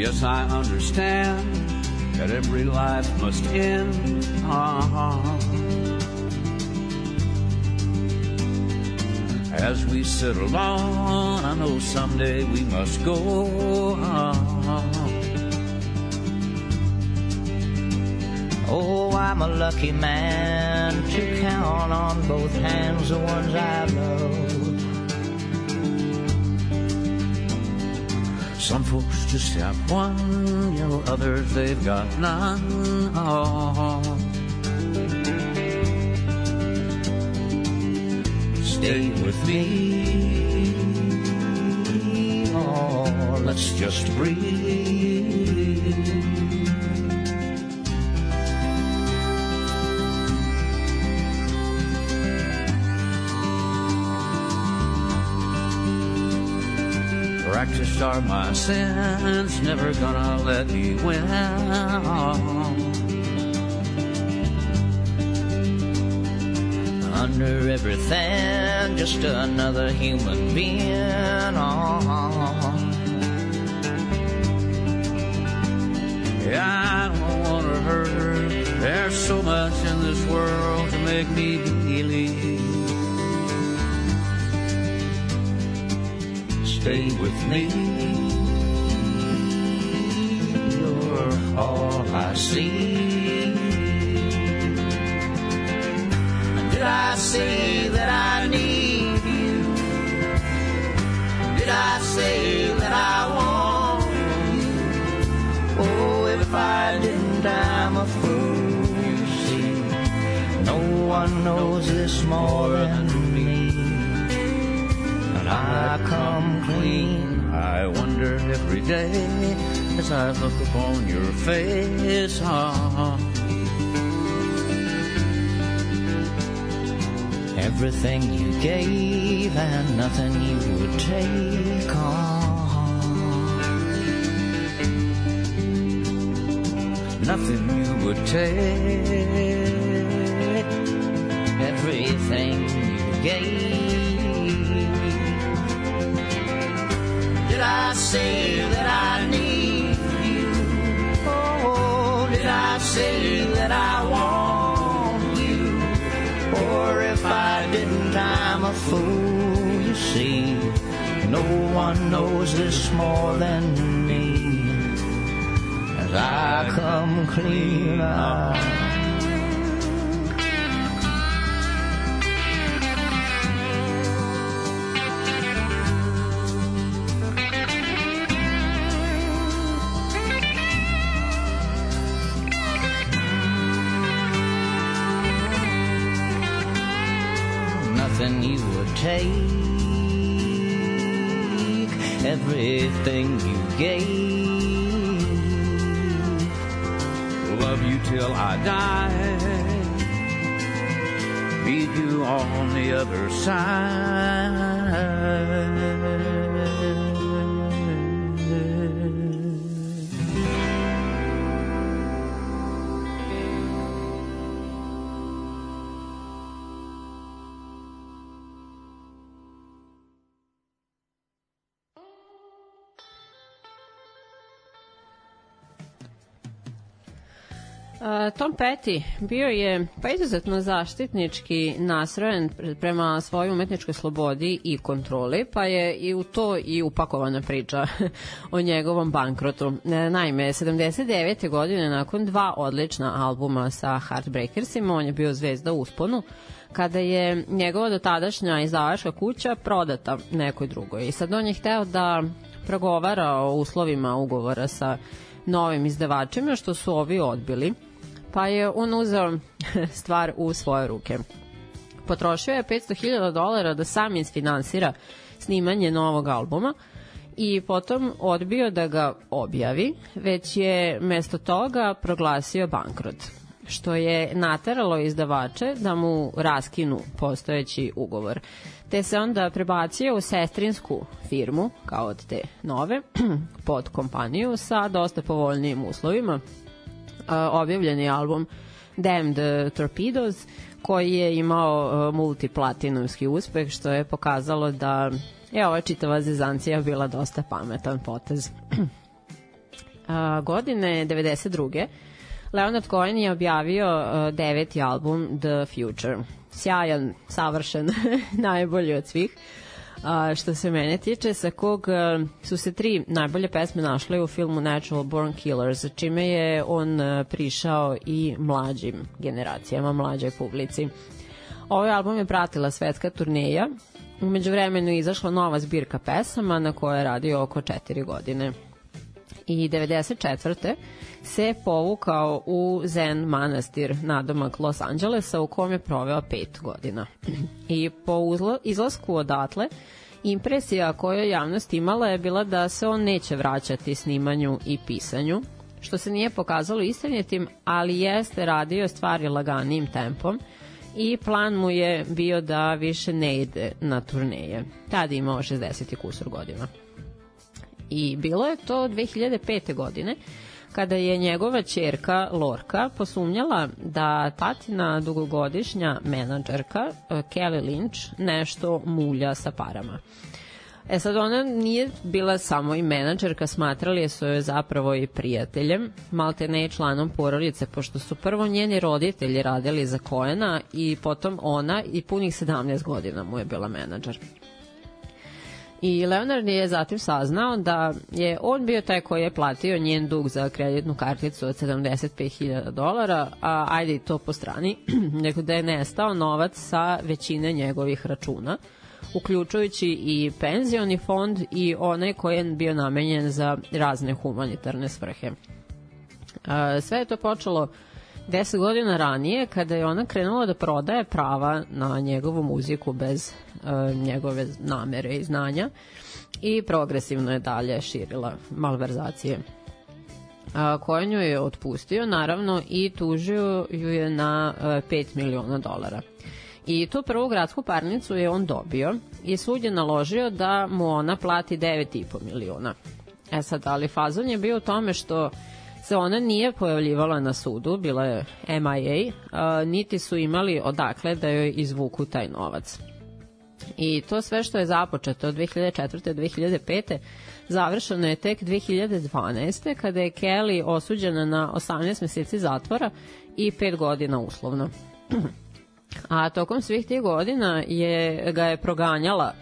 Yes, I understand that every life must end. Ah. As we sit alone, I know someday we must go. Ah. Oh, I'm a lucky man to count on both hands the ones I love. Some folks just have one, you know, others they've got none. Ah. Stay with me. Oh, let's just breathe. Practiced are my sins, never gonna let me win. Under everything, just another human being. I don't wanna hurt her. There's so much in this world to make me believe. Stay with me. You're all I see. did I say that I need you? Did I say that I want you? Oh, if I didn't, I'm a fool, you see. No one knows this more than me. And I come wonder every day as I look upon your face. Ah. Everything you gave and nothing you would take on. Nothing you would take. Everything you gave. I say that I need you? Oh, did I say that I want you? Or if I didn't, I'm a fool, you see. No one knows this more than me. As I come clean out. Take, everything you gave. Love you till I die. Meet you on the other side. Tom Petty bio je pa izuzetno zaštitnički nasrojen pre- prema svojoj umetničkoj slobodi i kontroli, pa je i u to i upakovana priča o njegovom bankrotu. E, Naime, 79. godine nakon dva odlična albuma sa Heartbreakersima, on je bio zvezda u usponu, kada je njegova dotadašnja izdavačka kuća prodata nekoj drugoj. I sad on je hteo da progovara o uslovima ugovora sa novim izdavačima, što su ovi odbili, pa je on uzeo stvar u svoje ruke. Potrošio je 500.000 dolara da sam isfinansira snimanje novog albuma i potom odbio da ga objavi, već je mesto toga proglasio bankrot što je nateralo izdavače da mu raskinu postojeći ugovor. Te se onda prebacio u sestrinsku firmu, kao od te nove, pod kompaniju sa dosta povoljnijim uslovima. A, Objavljen je album Damned Torpedoes, koji je imao multiplatinumski uspeh, što je pokazalo da je ova čitava zezancija bila dosta pametan potez. A, godine 92. Leonard Cohen je objavio uh, deveti album The Future. Sjajan, savršen, najbolji od svih. A, što se mene tiče, sa kog uh, su se tri najbolje pesme našle u filmu Natural Born Killers, čime je on uh, prišao i mlađim generacijama, mlađoj publici. Ovaj album je pratila svetska turneja, umeđu vremenu je izašla nova zbirka pesama na kojoj je radio oko četiri godine i 94. se povukao u Zen manastir nadomak Los Angelesa u kom je proveo pet godina. I po uzlo, izlasku odatle, impresija koju javnost imala je bila da se on neće vraćati snimanju i pisanju, što se nije pokazalo istinitim, ali jeste radio stvari laganijim tempom i plan mu je bio da više ne ide na turneje. Tada imao 60 i kusur godina. I bilo je to 2005. godine kada je njegova čerka Lorka posumnjala da tatina dugogodišnja menadžerka eh, Kelly Lynch nešto mulja sa parama. E sad ona nije bila samo i menadžerka, smatrali su joj zapravo i prijateljem, malte ne i članom porodice, pošto su prvo njeni roditelji radili za Koena i potom ona i punih 17 godina mu je bila menadžer. I Leonard je zatim saznao da je on bio taj koji je platio njen dug za kreditnu karticu od 75.000 dolara, a ajde to po strani, nego da je nestao novac sa većine njegovih računa, uključujući i penzioni fond i onaj koji je bio namenjen za razne humanitarne svrhe. Sve je to počelo 10 godina ranije kada je ona krenula da prodaje prava na njegovu muziku bez e, njegove namere i znanja i progresivno je dalje širila malverzacije. a, koju je otpustio, naravno, i tužio ju je na a, 5 miliona dolara. I tu prvu gradsku parnicu je on dobio i sud je naložio da mu ona plati 9,5 miliona. E sad, ali fazon je bio u tome što se ona nije pojavljivala na sudu, bila je MIA, a, niti su imali odakle da joj izvuku taj novac. I to sve što je započeto od 2004. do 2005. završeno je tek 2012. kada je Kelly osuđena na 18 meseci zatvora i 5 godina uslovno. A tokom svih tih godina je ga je proganjala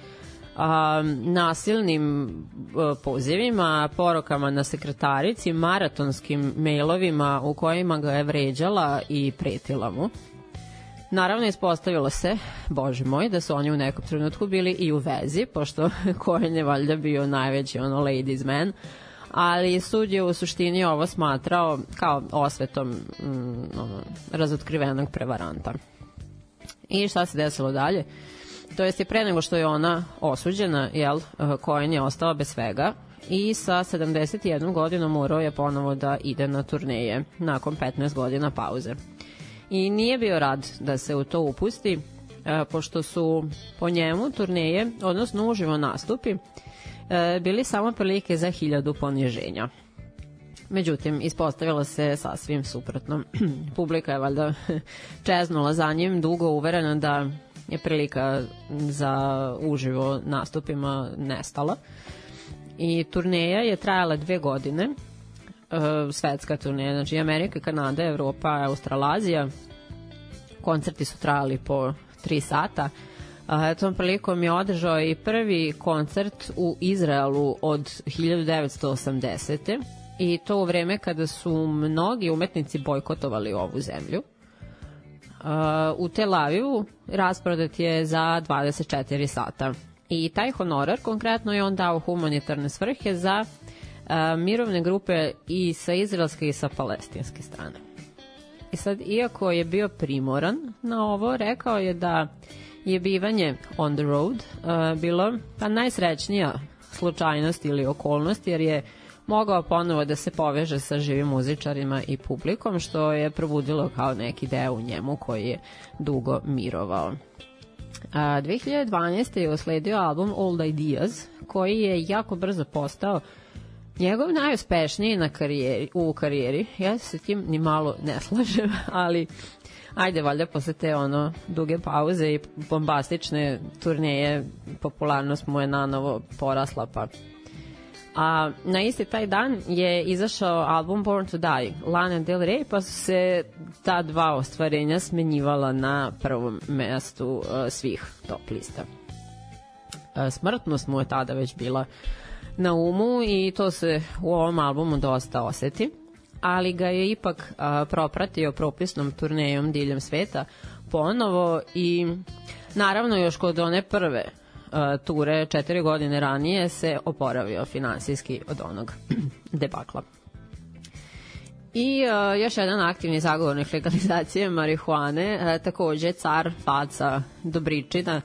a, nasilnim a, pozivima, porokama na sekretarici, maratonskim mailovima u kojima ga je vređala i pretila mu. Naravno, ispostavilo se, bože moj, da su oni u nekom trenutku bili i u vezi, pošto Cohen je valjda bio najveći ono ladies man, ali sud je u suštini ovo smatrao kao osvetom mm, ono, razotkrivenog prevaranta. I šta se desilo dalje? To jest i pre nego što je ona osuđena, jel, Cohen je ostao bez svega i sa 71 godinom morao je ponovo da ide na turneje nakon 15 godina pauze. I nije bio rad da se u to upusti, e, pošto su po njemu turneje, odnosno uživo nastupi, e, bili samo prilike za hiljadu poniženja. Međutim, ispostavilo se sasvim suprotno. Publika je valjda čeznula za njim, dugo uverena da je prilika za uživo nastupima nestala. I turneja je trajala dve godine, e, svetska turneja, znači Amerika, Kanada, Evropa, Australazija. Koncerti su trajali po tri sata. A, tom prilikom je održao i prvi koncert u Izraelu od 1980 i to u vreme kada su mnogi umetnici bojkotovali ovu zemlju. U Tel Avivu rasprodat je za 24 sata. I taj honorar konkretno je on dao humanitarne svrhe za uh, mirovne grupe i sa izraelske i sa palestinske strane. I sad, iako je bio primoran na ovo, rekao je da je bivanje on the road uh, bilo pa najsrećnija slučajnost ili okolnost, jer je mogao ponovo da se poveže sa živim muzičarima i publikom, što je probudilo kao neki deo u njemu koji je dugo mirovao. A, 2012. je usledio album Old Ideas, koji je jako brzo postao njegov najuspešniji na karijeri, u karijeri. Ja se tim ni malo ne slažem, ali ajde, valjda posle te ono duge pauze i bombastične turneje, popularnost mu je nanovo porasla, pa A na isti taj dan je izašao album Born to Die, Lana Del Rey, pa su se ta dva ostvarenja smenjivala na prvom mestu uh, svih top lista. Uh, smrtnost mu je tada već bila na umu i to se u ovom albumu dosta oseti, ali ga je ipak uh, propratio propisnom turnejom diljem sveta ponovo i naravno još kod one prve ture četiri godine ranije se oporavio finansijski od onog debakla. I uh, još jedan aktivni zagovornik legalizacije marihuane, uh, takođe car faca Dobričina,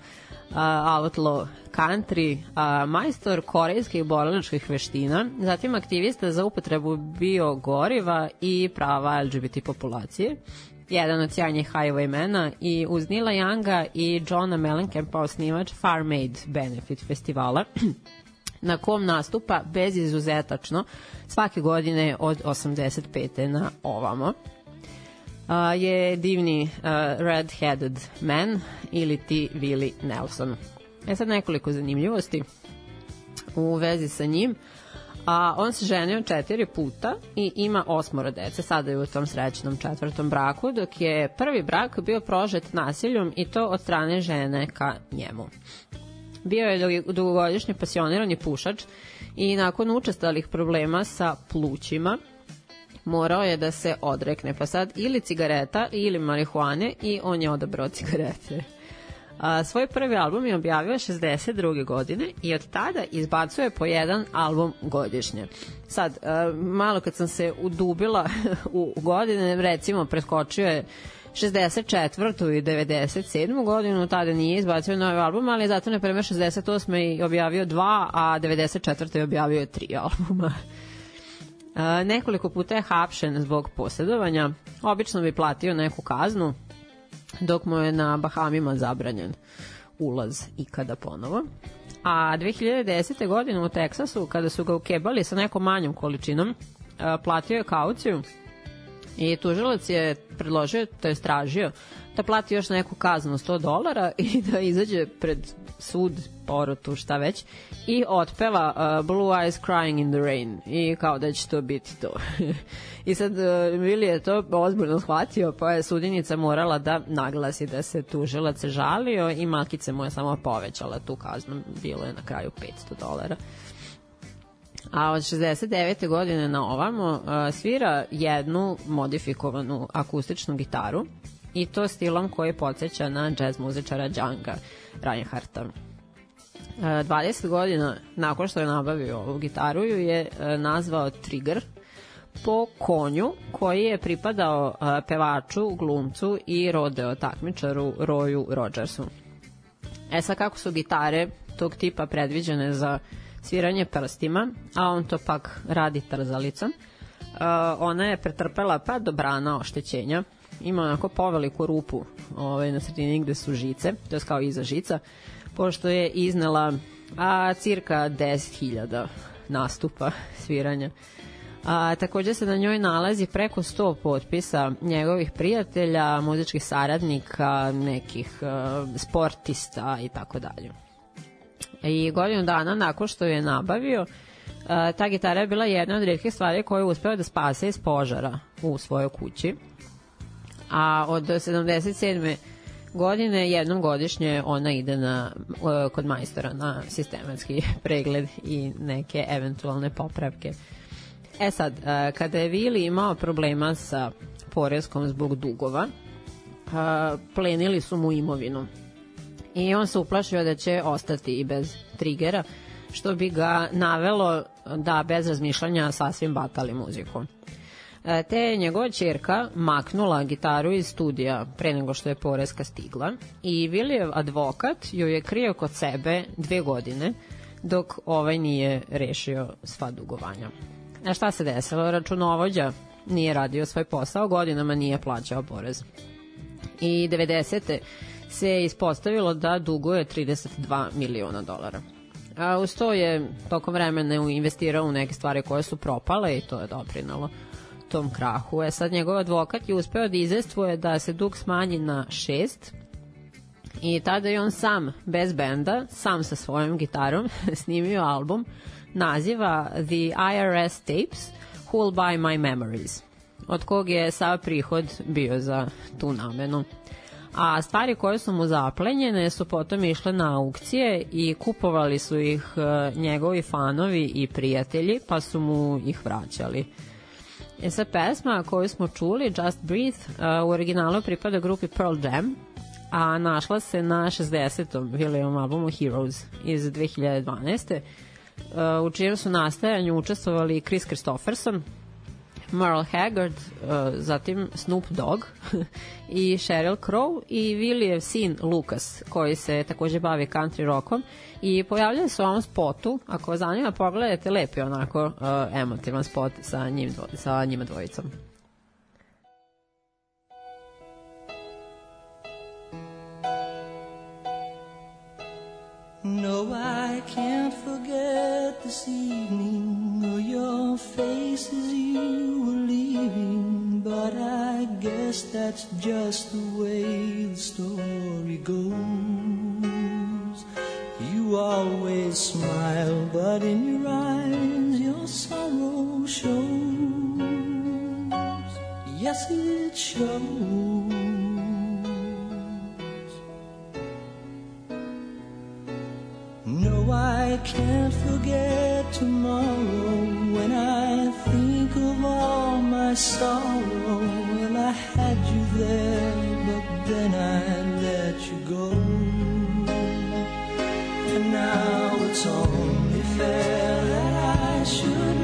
uh, outlaw country, uh, majstor korejskih borilačkih veština, zatim aktivista za upotrebu biogoriva i prava LGBT populacije, jedan od sjajnjih highwaymena i uz Nila Younga i Johna Mellencampa osnivač Farm Aid Benefit festivala na kom nastupa bez izuzetačno svake godine od 85. na ovamo a, je divni uh, red-headed man ili ti Willie Nelson. E sad nekoliko zanimljivosti u vezi sa njim a on se ženio četiri puta i ima osmoro dece, sada je u tom srećnom četvrtom braku, dok je prvi brak bio prožet nasiljom i to od strane žene ka njemu. Bio je dugogodišnji pasionirani pušač i nakon učestalih problema sa plućima morao je da se odrekne, pa sad ili cigareta ili marihuane i on je odabrao cigarete. A, svoj prvi album je objavio 62. godine i od tada izbacuje po jedan album godišnje. Sad, a, malo kad sam se udubila u godine, recimo preskočio je 64. i 97. godinu, tada nije izbacio novi album, ali zato na primjer 68. je objavio dva, a 94. je objavio tri albuma. A, nekoliko puta je hapšen zbog posjedovanja. Obično bi platio neku kaznu, dok mu je na Bahamima zabranjen ulaz ikada ponovo. A 2010. godine u Teksasu, kada su ga ukebali sa nekom manjom količinom, a, platio je kauciju i tužilac je predložio, to je stražio, da plati još neku kaznu 100 dolara i da izađe pred sud, porotu, šta već, i otpeva uh, Blue Eyes Crying in the Rain i kao da će to biti to. I sad uh, Willi je to ozbiljno shvatio, pa je sudinica morala da naglasi da se tužilac žalio i malkice mu je samo povećala tu kaznu, bilo je na kraju 500 dolara. A od 69. godine na ovamo uh, svira jednu modifikovanu akustičnu gitaru i to stilom koji podsjeća na jazz muzičara Djanga Reinhardta. E, 20 godina nakon što je nabavio ovu gitaru ju je e, nazvao Trigger po konju koji je pripadao e, pevaču, glumcu i rodeo takmičaru Royu Rogersu. E sad kako su gitare tog tipa predviđene za sviranje prstima, a on to pak radi trzalicom, ona je pretrpela pa dobrana oštećenja, ima onako poveliku rupu ovaj, na sredini gde su žice, to je kao iza žica, pošto je iznela a, cirka 10.000 nastupa sviranja. A, takođe se na njoj nalazi preko 100 potpisa njegovih prijatelja, muzičkih saradnika, nekih a, sportista i tako dalje. I godinu dana nakon što je nabavio, a, ta gitara je bila jedna od redkih stvari koju je uspeo da spase iz požara u svojoj kući. A od 77 godine jednom godišnje ona ide na, uh, kod majstora na sistematski pregled i neke eventualne popravke. E sad, uh, kada je Vili imao problema sa porezkom zbog dugova, uh, plenili su mu imovinu. I on se uplašio da će ostati i bez trigera, što bi ga navelo da bez razmišljanja sasvim batali muziku. E, te je njegova čerka maknula gitaru iz studija pre nego što je poreska stigla i Vilijev advokat joj je krio kod sebe dve godine dok ovaj nije rešio sva dugovanja. A šta se desilo? Računovođa nije radio svoj posao, godinama nije plaćao porez. I 90. se je ispostavilo da duguje 32 miliona dolara. A uz to je tokom vremena investirao u neke stvari koje su propale i to je doprinalo tom krahu. E sad njegov advokat je uspeo da izestvuje da se dug smanji na šest i tada je on sam, bez benda, sam sa svojom gitarom snimio album naziva The IRS Tapes Who Will Buy My Memories od kog je sav prihod bio za tu namenu. A stvari koje su mu zaplenjene su potom išle na aukcije i kupovali su ih e, njegovi fanovi i prijatelji, pa su mu ih vraćali. E sad pesma koju smo čuli, Just Breathe, uh, u originalu pripada grupi Pearl Jam, a našla se na 60. William albumu Heroes iz 2012. Uh, u čijem su nastajanju učestvovali Chris Christopherson, Merle Haggard, uh, zatim Snoop Dogg i Sheryl Crow i Willijev sin Lucas, koji se takođe bavi country rockom. I pojavljaju se u ovom spotu, ako vas zanima pogledajte, lepi onako uh, emotivan spot sa, njim, dvo, sa njima dvojicom. No, I can't forget this evening or your face as you were leaving. But I guess that's just the way the story goes. You always smile, but in your eyes your sorrow shows. Yes, it shows. I can't forget tomorrow when I think of all my sorrow. Well, I had you there, but then I let you go. And now it's only fair that I should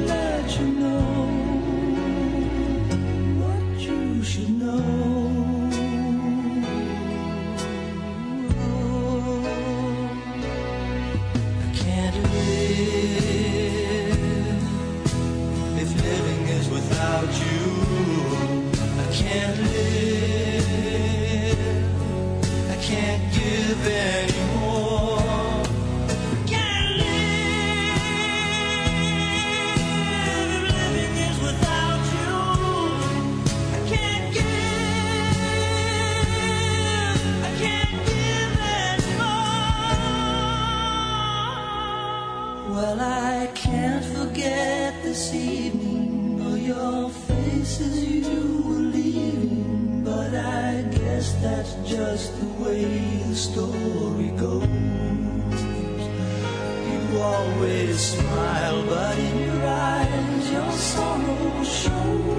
Well, I can't forget this evening or your faces you were leaving, but I guess that's just the way the story goes. You always smile, but in your eyes your sorrow shows.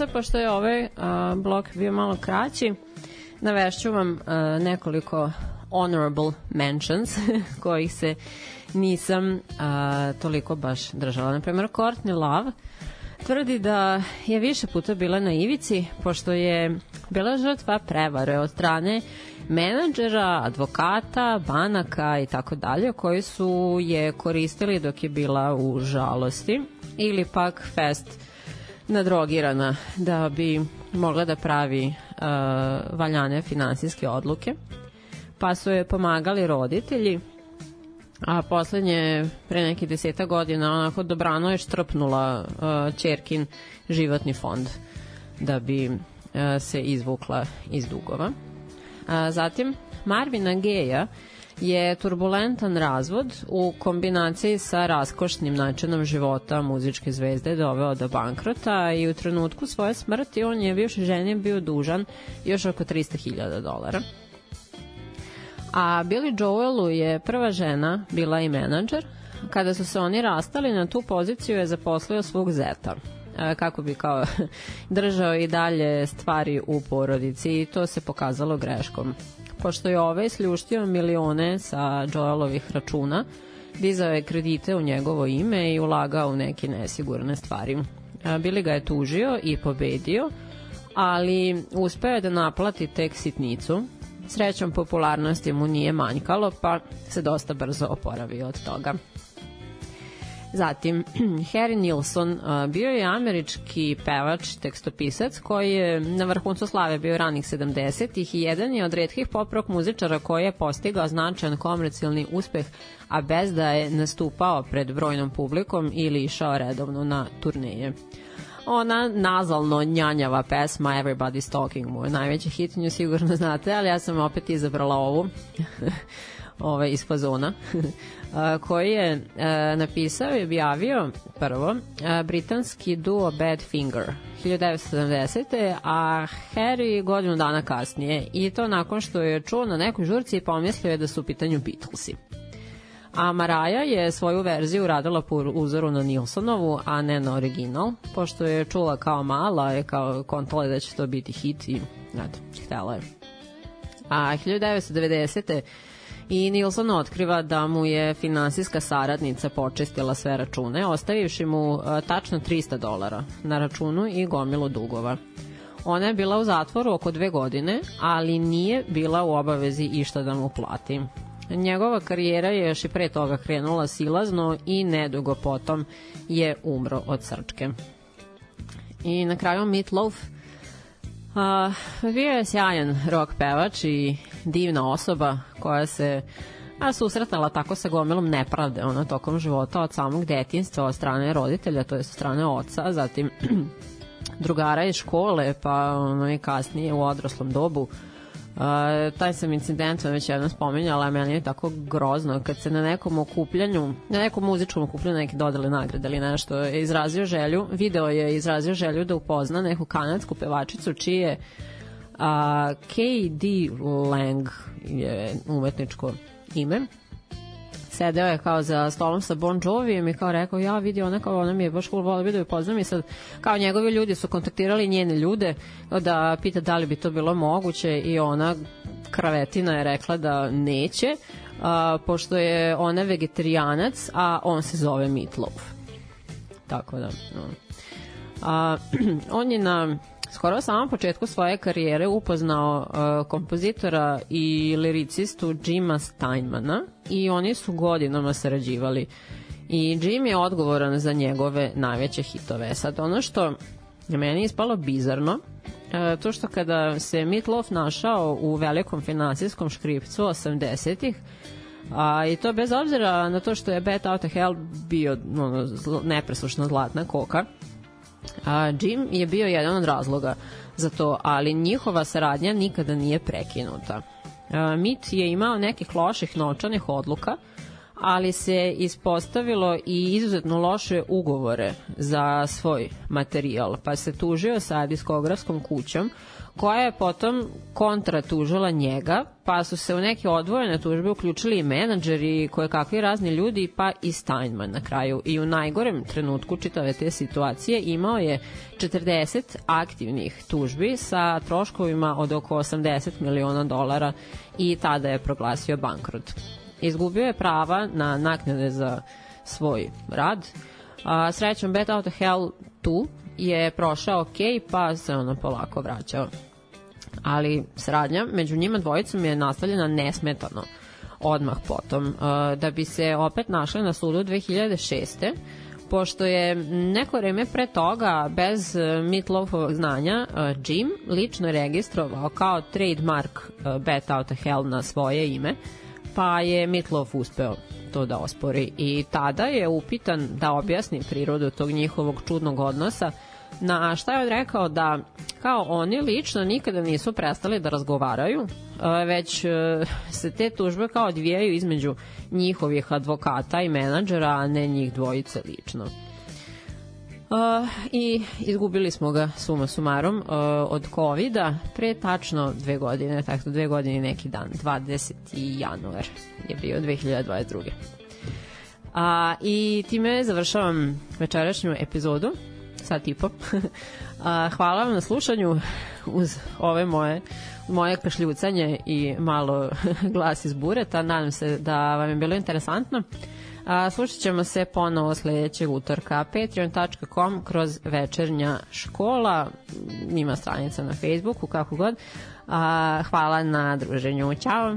Sad, pošto je ovaj a, blok bio malo kraći, navešću vam a, nekoliko honorable mentions kojih se nisam a, toliko baš držala. Naprimer, Courtney Love tvrdi da je više puta bila na ivici, pošto je bila žrtva prevare od strane menadžera, advokata, banaka i tako dalje, koji su je koristili dok je bila u žalosti ili pak fest nadrogirana da bi mogla da pravi uh, valjane finansijske odluke. Pa su je pomagali roditelji, a poslednje, pre neki deseta godina, onako dobrano je štrpnula uh, Čerkin životni fond da bi uh, se izvukla iz dugova. A, zatim, Marvina Geja je turbulentan razvod u kombinaciji sa raskošnim načinom života muzičke zvezde doveo do bankrota i u trenutku svoje smrti on je bivšoj ženi bio dužan još oko 300.000 dolara. A Billy Joelu je prva žena bila i menadžer. Kada su se oni rastali, na tu poziciju je zaposlio svog zeta e, kako bi kao držao i dalje stvari u porodici i to se pokazalo greškom. Pošto je ovaj sljuštio milione sa Joelovih računa, dizao je kredite u njegovo ime i ulagao u neke nesigurne stvari. E, Bili ga je tužio i pobedio, ali uspeo je da naplati tek sitnicu, Srećom popularnosti mu nije manjkalo, pa se dosta brzo oporavio od toga. Zatim, Harry Nilsson bio je američki pevač, tekstopisac koji je na vrhuncu slave bio ranih 70-ih i jedan je od redkih pop rock muzičara koji je postigao značajan komercijalni uspeh, a bez da je nastupao pred brojnom publikom ili išao redovno na turneje. Ona nazalno njanjava pesma Everybody's Talking mu je najveći hit, nju sigurno znate, ali ja sam opet izabrala ovu ove, iz fazona koji je napisao i objavio prvo britanski duo Badfinger 1970. a Harry godinu dana kasnije i to nakon što je čuo na nekoj žurci i pomislio je da su u pitanju Beatlesi a Maraja je svoju verziju radila po uzoru na Nilsonovu, a ne na original, pošto je čula kao mala, je kao kontala da će to biti hit i eto, htela je. A 1990. i Nilson otkriva da mu je finansijska saradnica počistila sve račune, ostavivši mu a, tačno 300 dolara na računu i gomilu dugova. Ona je bila u zatvoru oko dve godine, ali nije bila u obavezi išta da mu plati. Njegova karijera je još i pre toga krenula silazno i nedugo potom je umro od srčke. I na kraju Meatloaf a, bio je sjajan rock pevač i divna osoba koja se a susretnala tako sa gomilom nepravde ona tokom života od samog detinstva od strane roditelja, to je sa strane oca, zatim drugara iz škole, pa ono i kasnije u odraslom dobu taj sam incident već jednom spominjala, a meni je tako grozno kad se na nekom okupljanju, na nekom muzičkom okupljanju neke dodale nagrade ili nešto, je izrazio želju, video je izrazio želju da upozna neku kanadsku pevačicu čije uh, K.D. Lang je umetničko ime sedeo je kao za stolom sa Bon Jovijem i kao rekao, ja vidi ona kao ona mi je baš cool, volio bi da ju poznam i sad kao njegovi ljudi su kontaktirali njene ljude da pita da li bi to bilo moguće i ona kravetina je rekla da neće, a, pošto je ona vegetarijanac, a on se zove Meatloaf. Tako da, no. A, on je na skoro samom početku svoje karijere upoznao uh, kompozitora i liricistu Jima Steinmana i oni su godinama sarađivali. I Jim je odgovoran za njegove najveće hitove. Sad ono što je meni ispalo bizarno, uh, to što kada se Meatloaf našao u velikom finansijskom škripcu 80-ih, A, I to bez obzira na to što je Bet Out of Hell bio ono, zlo, nepreslušna zlatna koka, A, Jim je bio jedan od razloga za to, ali njihova saradnja nikada nije prekinuta. A, Mit je imao nekih loših novčanih odluka, ali se ispostavilo i izuzetno loše ugovore za svoj materijal, pa se tužio sa diskografskom kućom koja je potom kontratužila njega, pa su se u neke odvojene tužbe uključili i menadžeri, koje kakvi razni ljudi, pa i Steinman na kraju. I u najgorem trenutku čitave te situacije imao je 40 aktivnih tužbi sa troškovima od oko 80 miliona dolara i tada je proglasio bankrot. Izgubio je prava na naknade za svoj rad. A, srećom, Bet Out of Hell 2 je prošao ok, pa se ono polako vraćao. Ali sradnja među njima dvojicom je nastavljena nesmetano odmah potom, uh, da bi se opet našli na sudu 2006 pošto je neko vreme pre toga bez uh, Meatloafovog znanja uh, Jim lično registrovao kao trademark Bet Out of Hell na svoje ime, pa je Meatloaf uspeo to da ospori i tada je upitan da objasni prirodu tog njihovog čudnog odnosa na šta je rekao da kao oni lično nikada nisu prestali da razgovaraju, e, već e, se te tužbe kao odvijaju između njihovih advokata i menadžera, a ne njih dvojice lično. Uh, i izgubili smo ga suma sumarom od covid pre tačno dve godine, tako dve godine i neki dan, 20. januar je bio 2022. A, I time završavam večerašnju epizodu sat i po. A, hvala vam na slušanju uz ove moje moje kašljucanje i malo glas iz bureta. Nadam se da vam je bilo interesantno. A, slušat ćemo se ponovo sledećeg utorka patreon.com kroz večernja škola ima stranica na Facebooku kako god a, hvala na druženju Ćao